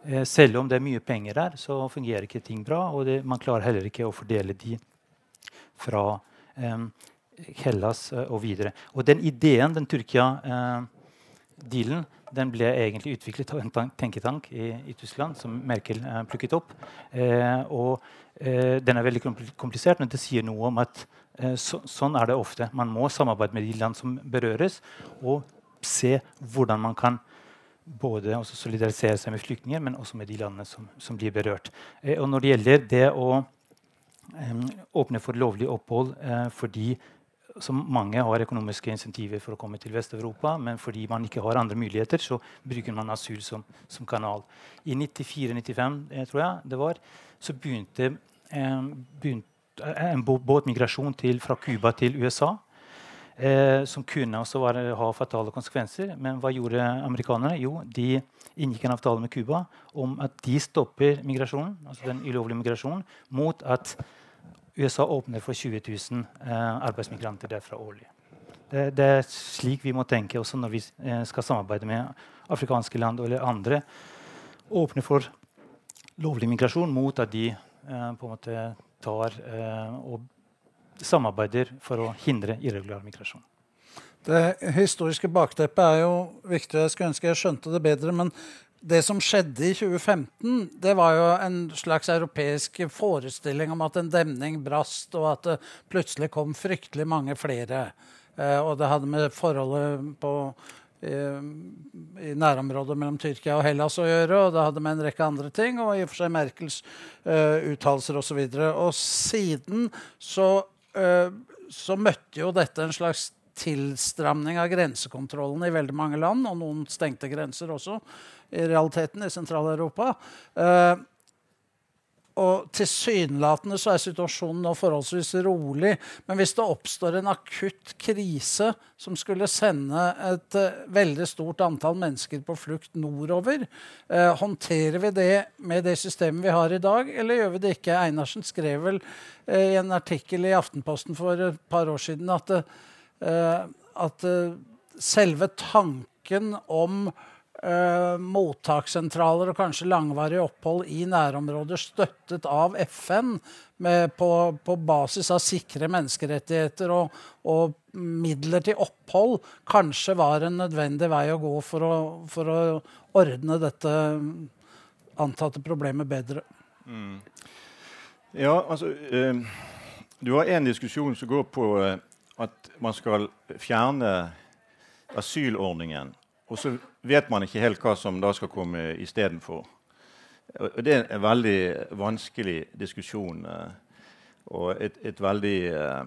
Eh, selv om det er mye penger der, så fungerer ikke ting bra. Og det, man klarer heller ikke å fordele de fra eh, Hellas eh, og videre. Og den ideen, den Tyrkia-dealen, eh, den ble egentlig utviklet av en tenketank i, i Tyskland som Merkel eh, plukket opp. Eh, og den er veldig komplisert, men det sier noe om at så, sånn er det ofte. Man må samarbeide med de land som berøres, og se hvordan man kan både solidarisere seg med flyktninger, men også med de landene som, som blir berørt. Eh, og når det gjelder det å eh, åpne for lovlig opphold eh, så mange har økonomiske insentiver for å komme til Vest-Europa, men fordi man ikke har andre muligheter, så bruker man asyl som, som kanal. I 94-95 eh, tror jeg det var, så begynte, eh, begynte en båtmigrasjon fra Cuba til USA. Eh, som kunne også være, ha fatale konsekvenser. Men hva gjorde amerikanerne? Jo, de inngikk en avtale med Cuba om at de stopper migrasjonen, altså den ulovlige migrasjonen mot at USA åpner for 20 000 eh, arbeidsmigranter derfra årlig. Det, det, er slik vi må tenke også når vi eh, skal samarbeide med afrikanske land eller andre. Åpne for lovlig migrasjon mot at de eh, på en måte tar og samarbeider for å hindre irregulær migrasjon. Det historiske bakteppet er jo viktig. Jeg skulle ønske jeg skjønte det bedre. Men det som skjedde i 2015, det var jo en slags europeisk forestilling om at en demning brast, og at det plutselig kom fryktelig mange flere. Eh, og det hadde med forholdet på, eh, i nærområdet mellom Tyrkia og Hellas å gjøre. Og det hadde med en rekke andre ting, og i og for seg Merkels eh, uttalelser osv. Og, så og siden så, eh, så møtte jo dette en slags tilstramning av grensekontrollen i veldig mange land, og noen stengte grenser også i realiteten i Sentral-Europa. Eh, og tilsynelatende så er situasjonen nå forholdsvis rolig. Men hvis det oppstår en akutt krise som skulle sende et uh, veldig stort antall mennesker på flukt nordover, uh, håndterer vi det med det systemet vi har i dag, eller gjør vi det ikke? Einarsen skrev vel uh, i en artikkel i Aftenposten for et par år siden at, at selve tanken om eh, mottakssentraler og kanskje langvarig opphold i nærområder støttet av FN med, på, på, basis av sikre menneskerettigheter og, og, midler til opphold, kanskje var en nødvendig vei å gå for å, for å ordne dette antatte problemet bedre. Mm. Ja, altså eh, Du har en diskusjon som går på eh, at man skal fjerne asylordningen og så vet man ikke helt hva som da skal komme istedenfor. Det er en veldig vanskelig diskusjon eh, og et, et veldig uh,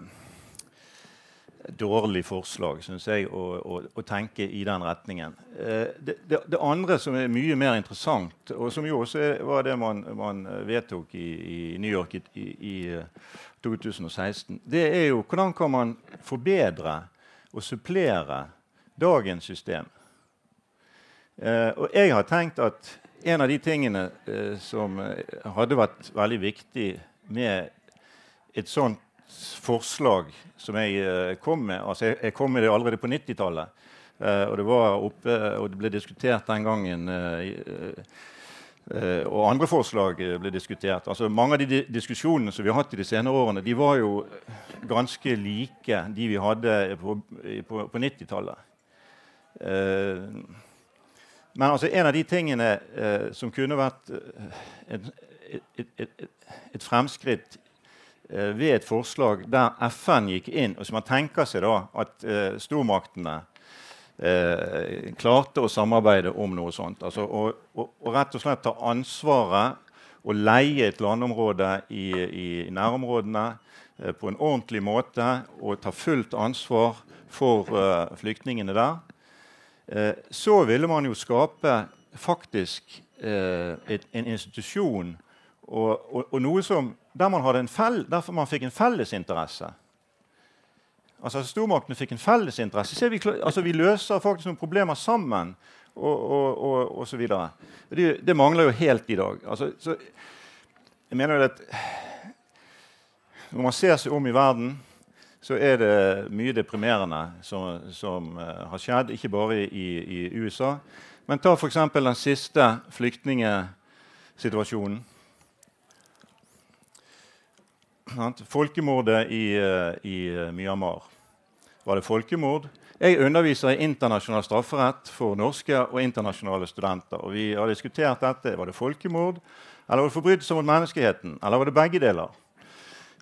dårlig forslag, syns jeg, å, å, å, tenke i den retningen. Eh, det, det, det, andre som er mye mer interessant, og som jo også var det man, man vedtok i, i, New York i, i, i 2016, det er jo hvordan kan man forbedre og supplere dagens system. Eh, og jeg har tenkt at en av de tingene eh, som eh, hadde vært veldig viktig med et sånt forslag som jeg eh, kom med altså jeg, jeg, kom med det allerede på 90-tallet. og det var oppe, og det ble diskutert den gangen. Og andre forslag ble diskutert. Altså, mange av de diskusjonene som vi har hatt i de senere årene, de var jo ganske like de vi hadde på, på, på 90-tallet. Men altså, en av de tingene eh, som kunne vært eh, et, et, et, et, fremskritt eh, ved et forslag der FN gikk inn og som Man tenker seg da at eh, stormaktene eh, klarte å samarbeide om noe sånt. Altså, og, og, og, rett og slett ta ansvaret og leie et landområde i, i nærområdene eh, på en ordentlig måte og ta fullt ansvar for flyktningene der. Eh, så ville man jo skape faktisk eh, et, en institusjon og, og, noe som, der man fell, man fikk en fellesinteresse. Altså Stormaktene fikk en fellesinteresse. Vi, altså, vi løser faktisk noen problemer sammen. Og, og, og, og så videre. Det, det, mangler jo helt i dag. Altså, så, jeg mener at Når man ser seg om i verden så er det mye deprimerende som, som uh, har skjedd, ikke bare i, i USA. Men ta f.eks. den siste flyktningsituasjonen. Folkemordet i, uh, i uh, Myanmar. Var det folkemord? Jeg underviser i internasjonal strafferett for norske og internasjonale studenter. og Vi har diskutert dette. Var det folkemord, eller var det forbrytelser mot menneskeheten? Eller var det begge deler?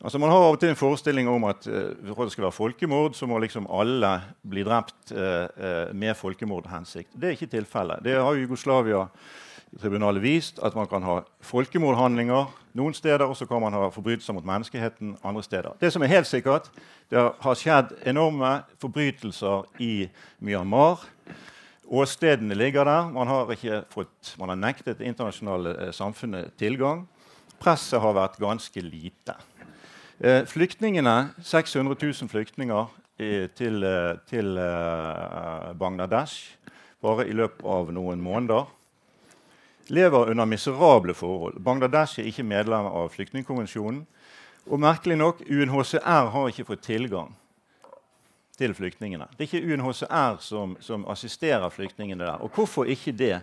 Altså Man har av og til en forestilling om at uh, for det skal være folkemord, så må liksom alle bli drept uh, med folkemordhensikt. Det er ikke tilfellet. Det har Jugoslavia tribunalet vist at man kan ha folkemordhandlinger noen steder, og så kan man ha forbrytelser mot menneskeheten andre steder. Det som er helt sikkert, det har skjedd enorme forbrytelser i Myanmar. Åstedene ligger der. Man har, fått, man har nektet det internasjonale eh, samfunnet tilgang. Presset har vært ganske lite. Eh, flyktningene, 600 000 flyktninger i, til, eh, til eh, Bangladesh bare i løpet av noen måneder lever under miserable forhold. Bangladesh er ikke medlem av Flyktningkonvensjonen. Og merkelig nok, UNHCR har ikke fått tilgang til flyktningene. Det er ikke UNHCR som, som assisterer flyktningene der. Og hvorfor ikke det?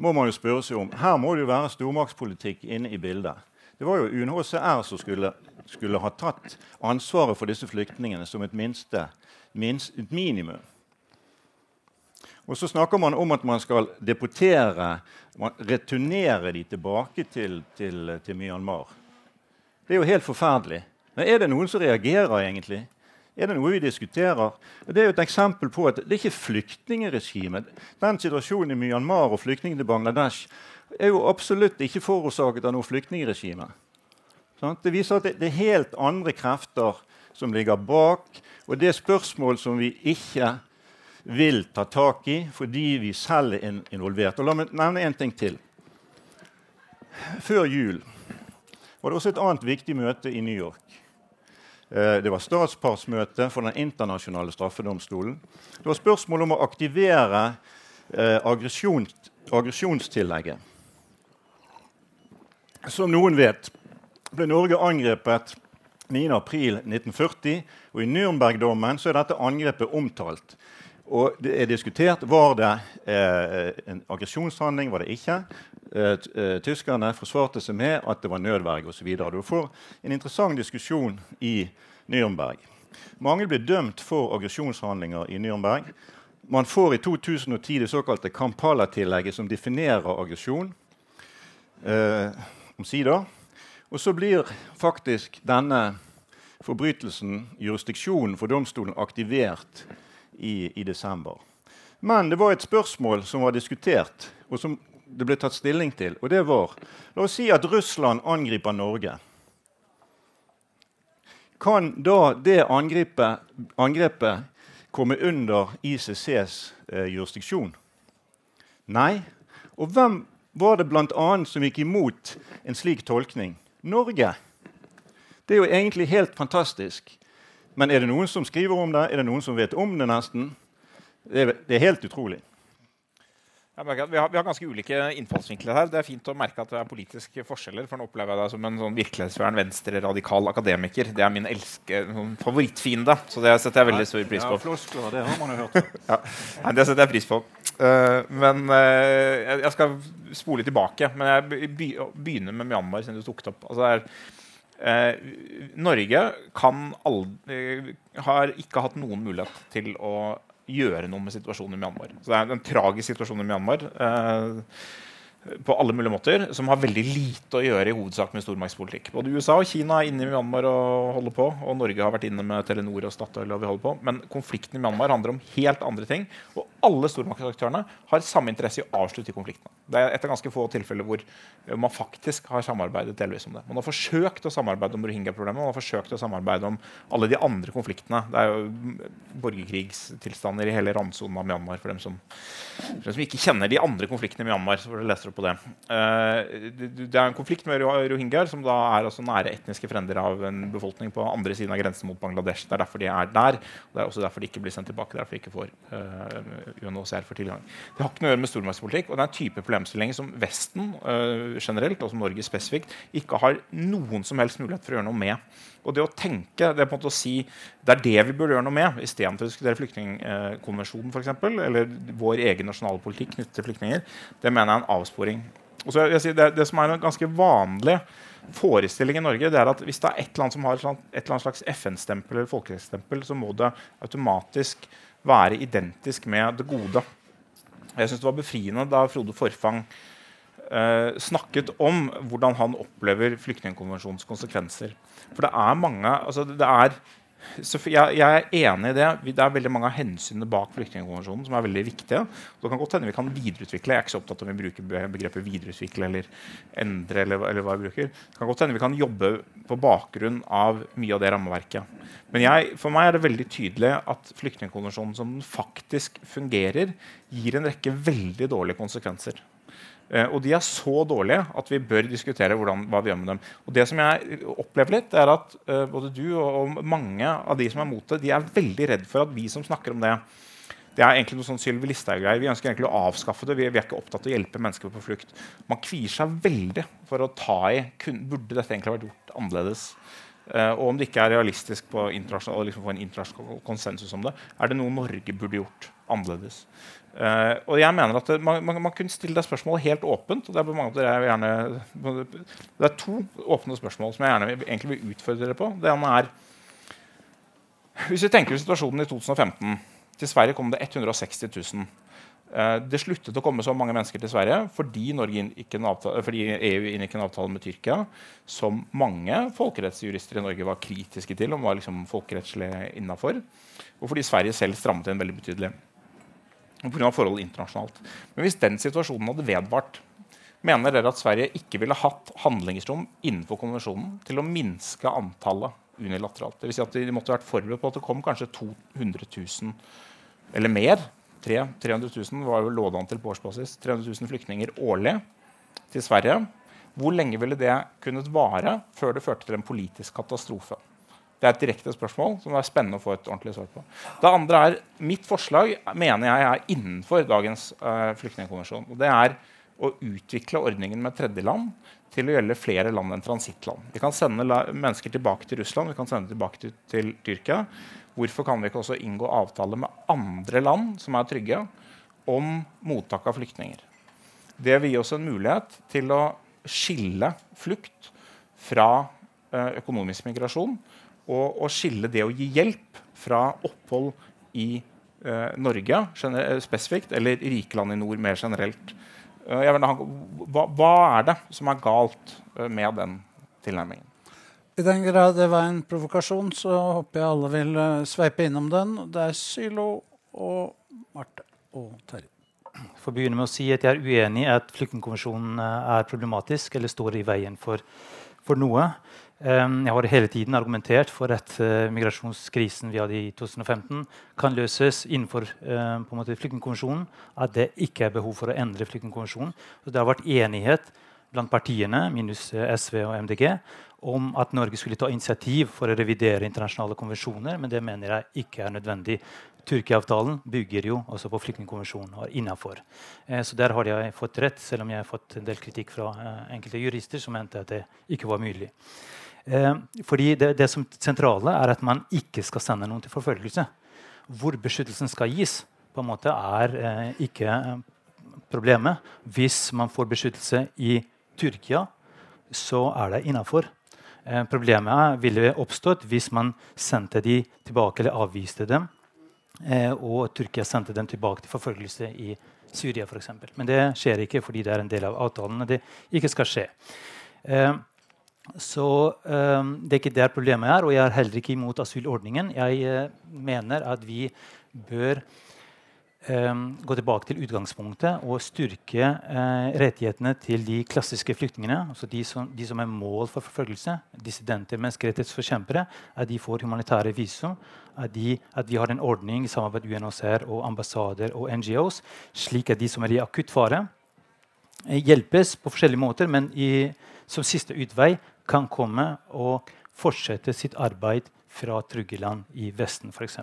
må man jo spørre seg om. Her må det jo være stormaktspolitikk inne i bildet. Det var jo UNHCR som skulle, skulle ha tatt ansvaret for disse flyktningene som et, minste, minst, et minimum. Og så snakker man om at man skal deportere, returnere de tilbake til, til, til, Myanmar. Det er jo helt forferdelig. Men er det noen som reagerer, egentlig? Er det noe vi diskuterer? Det er jo et eksempel på at det er ikke flyktningregimet. Den situasjonen i Myanmar og flyktningene i Bangladesh er jo absolutt ikke forårsaket av noe flyktningregime. Det viser at det er helt andre krefter som ligger bak. Og det er spørsmål som vi ikke vil ta tak i fordi vi selv er involvert. Og La meg nevne en ting til. Før jul var det også et annet viktig møte i New York. Eh, det var statspartsmøte for Den internasjonale straffedomstolen. Det var spørsmål om å aktivere eh, aggresjonstillegget. Som noen vet, ble Norge angrepet 9.4.1940. Og I Nürnberg-dommen er dette angrepet omtalt. Og det er diskutert var det eh, en aggresjonshandling, var det ikke. Eh, eh, tyskerne forsvarte seg med at det var nødverge osv. Du får en interessant diskusjon i Nürnberg. Mange blir dømt for aggresjonshandlinger i Nürnberg. Man får i 2010 det såkalte Kampala-tillegget, som definerer aggresjon. Eh, omsider. Og så blir faktisk denne forbrytelsen, jurisdiksjonen for domstolen, aktivert i, i, desember. Men det var et spørsmål som var diskutert, og som det ble tatt stilling til. Og det var La oss si at Russland angriper Norge. Kan da det angrepet, angrepet komme under ICCs eh, jurisdiksjon? Nei. Og hvem var det bl.a. som gikk imot en slik tolkning? Norge. Det er jo egentlig helt fantastisk. Men er det noen som skriver om det? Er det noen som vet om det, nesten? Det er, det er helt utrolig. Vi har, vi har, ganske ulike innfallsvinkler her. Det er fint å merke at det er politiske forskjeller. For nå opplever jeg deg som en sånn virkelighetsfjern venstre-radikal akademiker. Det er min elske, sånn favorittfiende, så det setter jeg veldig stor pris på. Ja, floskler, det har man jo hørt. (laughs) ja. Nei, det setter jeg pris på. Uh, men uh, jeg skal spole tilbake. Men jeg begynner med Myanmar, siden du tok det opp. Altså, det er Norge aldri, har ikke hatt noen mulighet til å gjøre noe med situasjonen i Myanmar. Så det er en tragisk situasjon i Myanmar. Eh, på alle mulige måter, som har veldig lite å gjøre i hovedsak med stormaktspolitikk. Både USA og Kina er inne i Myanmar og holder på, og Norge har vært inne med Telenor og Statoil. og vi holder på. Men konflikten i Myanmar handler om helt andre ting. Og alle stormaktsaktørene har samme interesse i å avslutte konfliktene. Det er et av ganske få tilfeller hvor man faktisk har samarbeidet delvis om det. Man har forsøkt å samarbeide om rohingya-problemet, man har forsøkt å samarbeide om alle de andre konfliktene. Det er jo borgerkrigstilstander i hele randsonen av Myanmar for dem som, for dem som ikke kjenner de andre konfliktene i Myanmar. så får dere lese opp på det. Uh, det er en konflikt med rohingyaer, som da er altså nære etniske frender av en befolkning på andre siden av grensen mot Bangladesh. Det er derfor de er der. og Det er også derfor de ikke blir sendt tilbake. derfor de ikke får uh, UNHCR for tilgang. Det har ikke noe å gjøre med stormaktspolitikk. og det er en type problemstillinger som Vesten uh, generelt, og som Norge spesifikt, ikke har noen som helst mulighet for å gjøre noe med. Og det å tenke, det er på en måte å si det er det vi burde gjøre noe med, istedenfor å diskutere flyktningkonvensjonen f.eks., eller vår egen nasjonale politikk knyttet til flyktninger, det mener jeg er en avsporing. Og så jeg det, det, som er en ganske vanlig forestilling i Norge, det er at hvis det er et land som har et eller annet slags FN-stempel eller folkerettsstempel, så må det automatisk være identisk med det gode. Jeg synes det var befriende da Frode Forfang eh, snakket om hvordan han opplever flyktningkonvensjonens konsekvenser. For det er mange altså det er så jeg, jeg, er enig i det. Det er veldig mange av hensynene bak flyktningkonvensjonen som er veldig viktige. Det kan godt hende vi kan videreutvikle. Jeg er ikke så opptatt av om vi bruker begrepet videreutvikle eller endre. eller, eller hva vi bruker. Det kan godt hende vi kan jobbe på bakgrunn av mye av det rammeverket. Men jeg, for meg er det veldig tydelig at flyktningkonvensjonen som den faktisk fungerer, gir en rekke veldig dårlige konsekvenser. Uh, og de er så dårlige at vi bør diskutere hvordan, hva vi gjør med dem. Og det som jeg opplever litt, er at uh, både du og, mange av de som er mot det, de er veldig redd for at vi som snakker om det det er egentlig noe sånn Sylvi Listhaug-greier. Vi ønsker egentlig å avskaffe det. Vi, er ikke opptatt av å hjelpe mennesker på flukt. Man kvier seg veldig for å ta i Burde dette egentlig vært gjort annerledes? Uh, og om det ikke er realistisk på å liksom få en internasjonal konsensus om det, er det noe Norge burde gjort annerledes. Uh, og jeg mener at det, man, man, man, kunne stille det spørsmålet helt åpent. og Det er, mange dere gjerne, det er to åpne spørsmål som jeg gjerne vil, egentlig vil utfordre dere på. Det ene er Hvis vi tenker på situasjonen i 2015 Til Sverige kom det 160 000. Uh, det sluttet å komme så mange mennesker til Sverige fordi, avtale, fordi EU inngikk en avtale med Tyrkia som mange folkerettsjurister i Norge var kritiske til om var liksom folkerettslig innafor. Og fordi Sverige selv strammet inn veldig betydelig pga. forholdet internasjonalt. Men hvis den situasjonen hadde vedvart, mener dere at Sverige ikke ville hatt handlingsrom innenfor konvensjonen til å minske antallet unilateralt? Vil si at De måtte vært forberedt på at det kom kanskje 200 000 eller mer. 300 000 var jo lådan til på årsbasis. 300 000 flyktninger årlig til Sverige. Hvor lenge ville det kunnet vare før det førte til en politisk katastrofe? Det er et direkte spørsmål som det er spennende å få et ordentlig svar på. Det andre er, Mitt forslag mener jeg er innenfor dagens uh, flyktningkonvensjon. og Det er å utvikle ordningen med tredjeland til å gjelde flere land enn transittland. Vi kan sende mennesker tilbake til Russland, vi kan sende tilbake til, til Tyrkia. Hvorfor kan vi ikke også inngå avtale med andre land som er trygge, om mottak av flyktninger? Det vil gi oss en mulighet til å skille flukt fra uh, økonomisk migrasjon å, skille det å gi hjelp fra opphold i eh, Norge spesifikt, eller rike land i nord mer generelt. Eh, ha, hva, hva, er det som er galt eh, med den tilnærmingen? I den grad det var en provokasjon, så håper jeg alle vil uh, sveipe innom den. Det er Sylo og Marte og Terje. Jeg får begynne med å si at Jeg er uenig i at flyktningkonvensjonen er problematisk eller står i veien for, for noe. Ehm, jeg har hele tiden argumentert for at uh, migrasjonskrisen vi hadde i 2015, kan løses innenfor uh, flyktningkonvensjonen. At det ikke er behov for å endre flyktningkonvensjonen. det har vært enighet blant partiene, minus uh, SV og MDG, om at Norge skulle ta initiativ for å revidere internasjonale konvensjoner, men det mener jeg ikke er nødvendig. Tyrkia-avtalen bygger jo også på flyktningkonvensjonen og innafor. Eh, så der har jeg fått rett, selv om jeg har fått en del kritikk fra eh, enkelte jurister som mente at det ikke var mulig. Eh, fordi det, det, som sentrale er at man ikke skal sende noen til forfølgelse. Hvor beskyttelsen skal gis, på en måte er eh, ikke eh, problemet. Hvis man får beskyttelse i Tyrkia, så er det innafor. Eh, problemet ville oppstått hvis man sendte de tilbake eller avviste dem. Eh, og Tyrkia sendte dem tilbake til forfølgelse i Syria f.eks. Men det skjer ikke fordi det er en del av avtalen. Det ikke skal skje. Eh, så um, det er ikke der problemet er. Og jeg er heller ikke imot asylordningen. Jeg uh, mener at vi bør um, gå tilbake til utgangspunktet og styrke uh, rettighetene til de klassiske flyktningene. altså de som, de som, er mål for forfølgelse, dissidenter, menneskerettighetsforkjempere. At de får humanitære visum. At, de, at vi har en ordning i samarbeid med UNHCR og ambassader og NGOs, slik at de som er i akutt fare, hjelpes på forskjellige måter. men i som siste utvei kan komme og fortsette sitt arbeid fra trygge land i Vesten f.eks.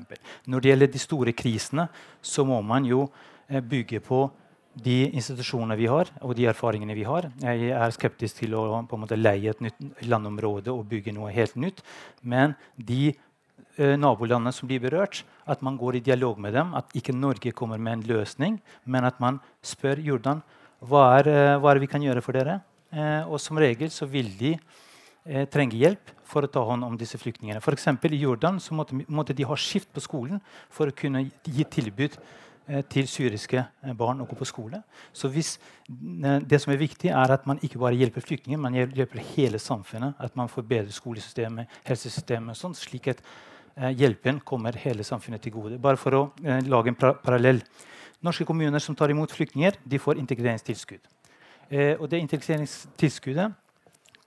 Når det gjelder de store krisene, så må man jo eh, bygge på de institusjonene vi har, og de erfaringene vi har. Jeg er skeptisk til å på en måte leie et nytt landområde og bygge noe helt nytt. Men de eh, nabolandene som blir berørt, at man går i dialog med dem. At ikke Norge kommer med en løsning, men at man spør Jordan hva er, eh, hva er vi kan gjøre for dere. Eh, og som regel så vil de eh, trenge hjelp for å ta hånd om disse flyktningene. For I Jordan så måtte, måtte, de ha skift på skolen for å kunne gi tilbud eh, til syriske eh, barn å gå på skole. Så hvis, Det som er viktig, er at man ikke bare hjelper flyktninger, man hjelper hele samfunnet. At man får bedre skolesystemet, helsesystemet, sånn, slik at hjelpen kommer hele samfunnet til gode. Bare for å lage en parallell. Norske kommuner som tar imot flyktninger, de får integreringstilskudd. Og det integreringstilskuddet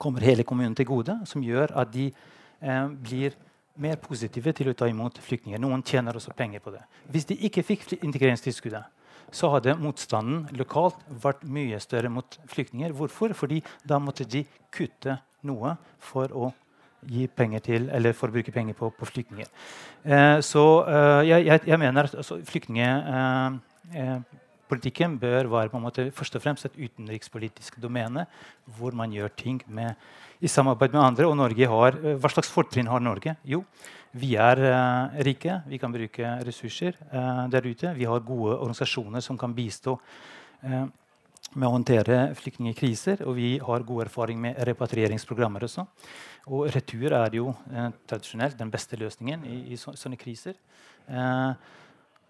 kommer hele kommunen til gode, som gjør at de eh, blir mer positive til å ta imot flyktninger. Noen tjener også penger på det. Hvis de ikke fikk integreringstilskuddet, så hadde motstanden lokalt vært mye større mot flyktninger. Hvorfor? Fordi da måtte de kutte noe for å gi penger til, eller for å bruke penger på, på flyktninger. Eh, så eh, jeg, jeg, mener at altså, flyktningpolitikken eh, bør være på en måte først og fremst et utenrikspolitisk domene hvor man gjør ting med, i samarbeid med andre. Og Norge har, eh, Hva slags fortrinn har Norge? Jo, vi er uh, rike, vi kan bruke ressurser uh, der ute. Vi har gode organisasjoner som kan bistå uh, med å håndtere flyktningkriser. Og vi har god erfaring med repatrieringsprogrammer også. Og retur er jo tradisjonelt den beste løsningen i, i så, sånne kriser.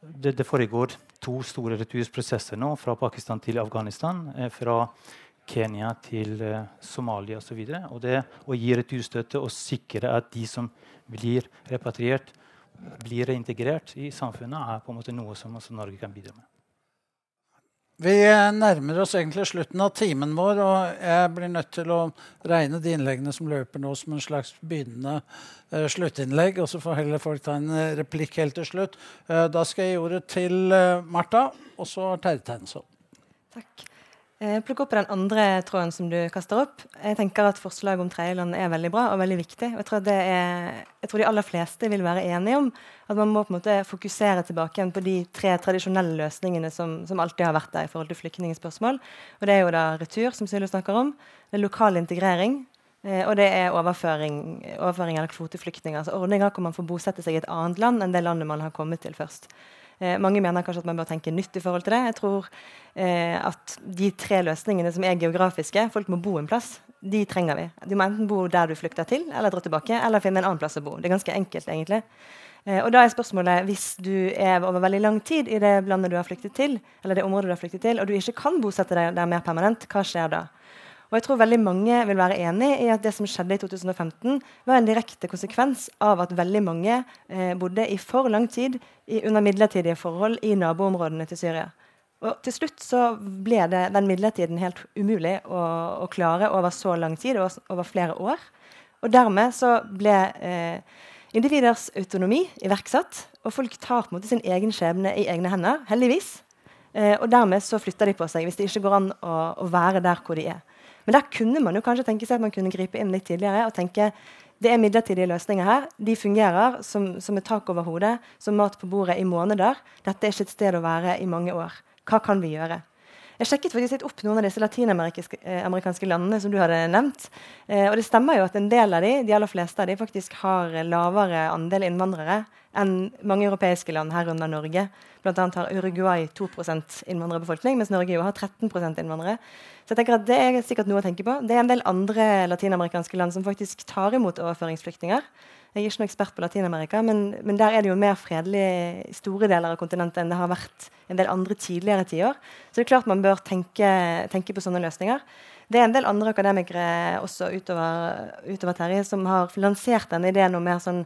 Det, det, foregår to store retursprosesser nå, fra Pakistan til Afghanistan. fra Kenya til Somalia osv. Og, det å gi returstøtte og sikre at de som blir repatriert, blir reintegrert i samfunnet, er på en måte noe som også Norge kan bidra med. Vi nærmer oss egentlig slutten av timen vår, og jeg blir nødt til å regne de innleggene som løper nå, som en slags begynnende uh, sluttinnlegg. Og så får heller folk ta en uh, replikk helt til slutt. Uh, da skal jeg gi ordet til Marta, og så Terje Teinsson. Takk. Eh, plukk opp den andre tråden som du kaster opp. Jeg tenker at Forslaget om tredjeland er veldig bra og veldig viktig. jeg tror, er, jeg tror, de aller fleste vil være enige om at man må på en måte fokusere tilbake igjen på de tre tradisjonelle løsningene som, som alltid har vært der i forhold til flyktningspørsmål. Og Det er jo da retur, som Sylo snakker om. Det er lokal integrering. Eh, og det er overføring, overføring eller kvoteflyktninger. Altså ordninger hvor man får bosette seg i et annet land enn det landet man har kommet til først. Eh, mange mener kanskje at man bør tenke nytt i forhold til det. Jeg tror eh, at de tre løsningene som er geografiske, folk må bo en plass, de trenger vi. Du må enten bo der du flykter til, eller dra tilbake, eller finne en annen plass å bo. Det er ganske enkelt, egentlig. Eh, og da er spørsmålet, Hvis du er over veldig lang tid i det landet du har flyktet til, eller det området du har flyktet til, og du ikke kan bosette deg der mer permanent, hva skjer da? Og jeg tror veldig mange vil være enig i at det som skjedde i 2015, var en direkte konsekvens av at veldig mange eh, bodde i for lang tid i, under midlertidige forhold i naboområdene til Syria. Og til slutt så ble det, den midlertiden helt umulig å, å klare over så lang tid, over, flere år. Og dermed så ble eh, individers autonomi iverksatt, og folk tar på en måte sin egen skjebne i egne hender, heldigvis. Eh, og dermed så flytter de på seg hvis det ikke går an å, å være der hvor de er. Men der kunne man jo kanskje tenke seg at man kunne gripe inn litt tidligere og tenke det er midlertidige løsninger her. De fungerer som, som et tak over hodet, som mat på bordet i måneder. Dette er ikke et sted å være i mange år. Hva kan vi gjøre? Jeg sjekket faktisk litt opp noen av disse latinamerikanske eh, landene som du hadde nevnt. Eh, og det stemmer jo at en del av de, de aller fleste av de faktisk har lavere andel innvandrere enn mange europeiske land, herunder Norge. Blant annet har Uruguay 2 innvandrerbefolkning, mens Norge jo har 13% innvandrere. Så jeg tenker at Det er sikkert noe å tenke på. Det er en del andre latinamerikanske land som faktisk tar imot overføringsflyktninger. Jeg er ikke noen ekspert på Latin-Amerika, men, men, der er det jo mer fredelig i store deler av kontinentet enn det har vært en del andre tidligere tiår. Så det er klart man bør tenke, tenke, på sånne løsninger. Det er en del andre akademikere også utover, utover Terje som har lansert denne ideen om mer sånn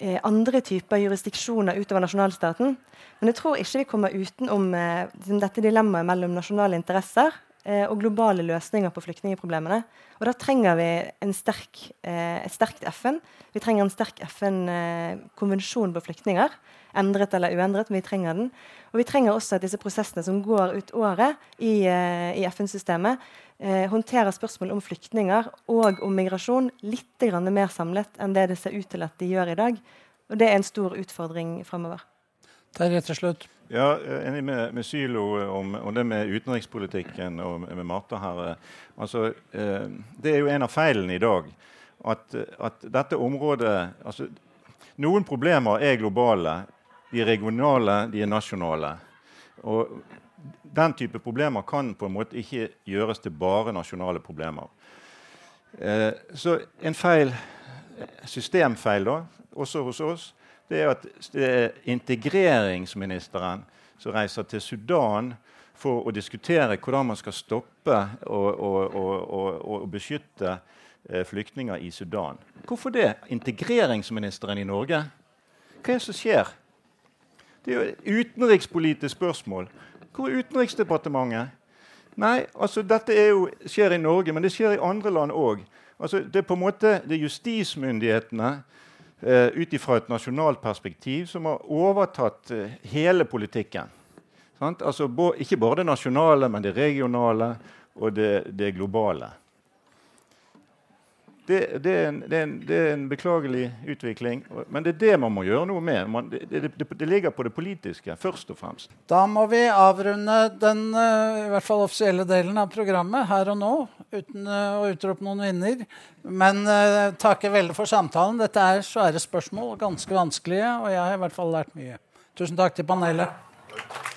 eh, andre typer jurisdiksjoner utover nasjonalstaten. Men jeg tror ikke vi kommer utenom eh, dette dilemmaet mellom nasjonale interesser og globale løsninger på flyktningproblemene. Og da trenger vi sterk, eh, et sterkt FN. Vi trenger en sterk FN-konvensjon på flyktninger. Endret eller uendret, men vi trenger den. Og vi trenger også at disse prosessene som går ut året i, eh, i FN-systemet, eh, håndterer spørsmål om flyktninger og om migrasjon litt mer samlet enn det det ser ut til at de gjør i dag. Og det er en stor utfordring framover. Terje til slutt. Ja, jeg er enig med, med Sylo om, om, det med utenrikspolitikken og med Marta her. Altså, eh, det er jo en av feilene i dag. At, at dette området altså, Noen problemer er globale. De er regionale, de er nasjonale. Og den type problemer kan på en måte ikke gjøres til bare nasjonale problemer. Eh, så en feil, systemfeil da, også hos oss, det er at det er integreringsministeren som reiser til Sudan for å diskutere hvordan man skal stoppe og, beskytte eh, flyktninger i Sudan. Hvorfor det? Integreringsministeren i Norge hva er det som skjer? Det er jo utenrikspolitisk spørsmål. Hvor er Utenriksdepartementet? Nei, altså dette jo, skjer i Norge, men det skjer i andre land òg. Altså, det er på en måte det justismyndighetene ut ifra et nasjonalt perspektiv som har overtatt eh, hele politikken. Altså, ikke bare det nasjonale, men det regionale og det, det globale det, det, er en, det, er en, det, er en, beklagelig utvikling. Men det er det man må gjøre noe med. Man, det, ligger på det politiske først og fremst. Da må vi avrunde den uh, i hvert fall offisielle delen av programmet her og nå, uten uh, å utrope noen vinner. Men uh, takke veldig for samtalen. Dette er svære spørsmål, ganske vanskelige, og jeg har i hvert fall lært mye. Tusen takk til panelet.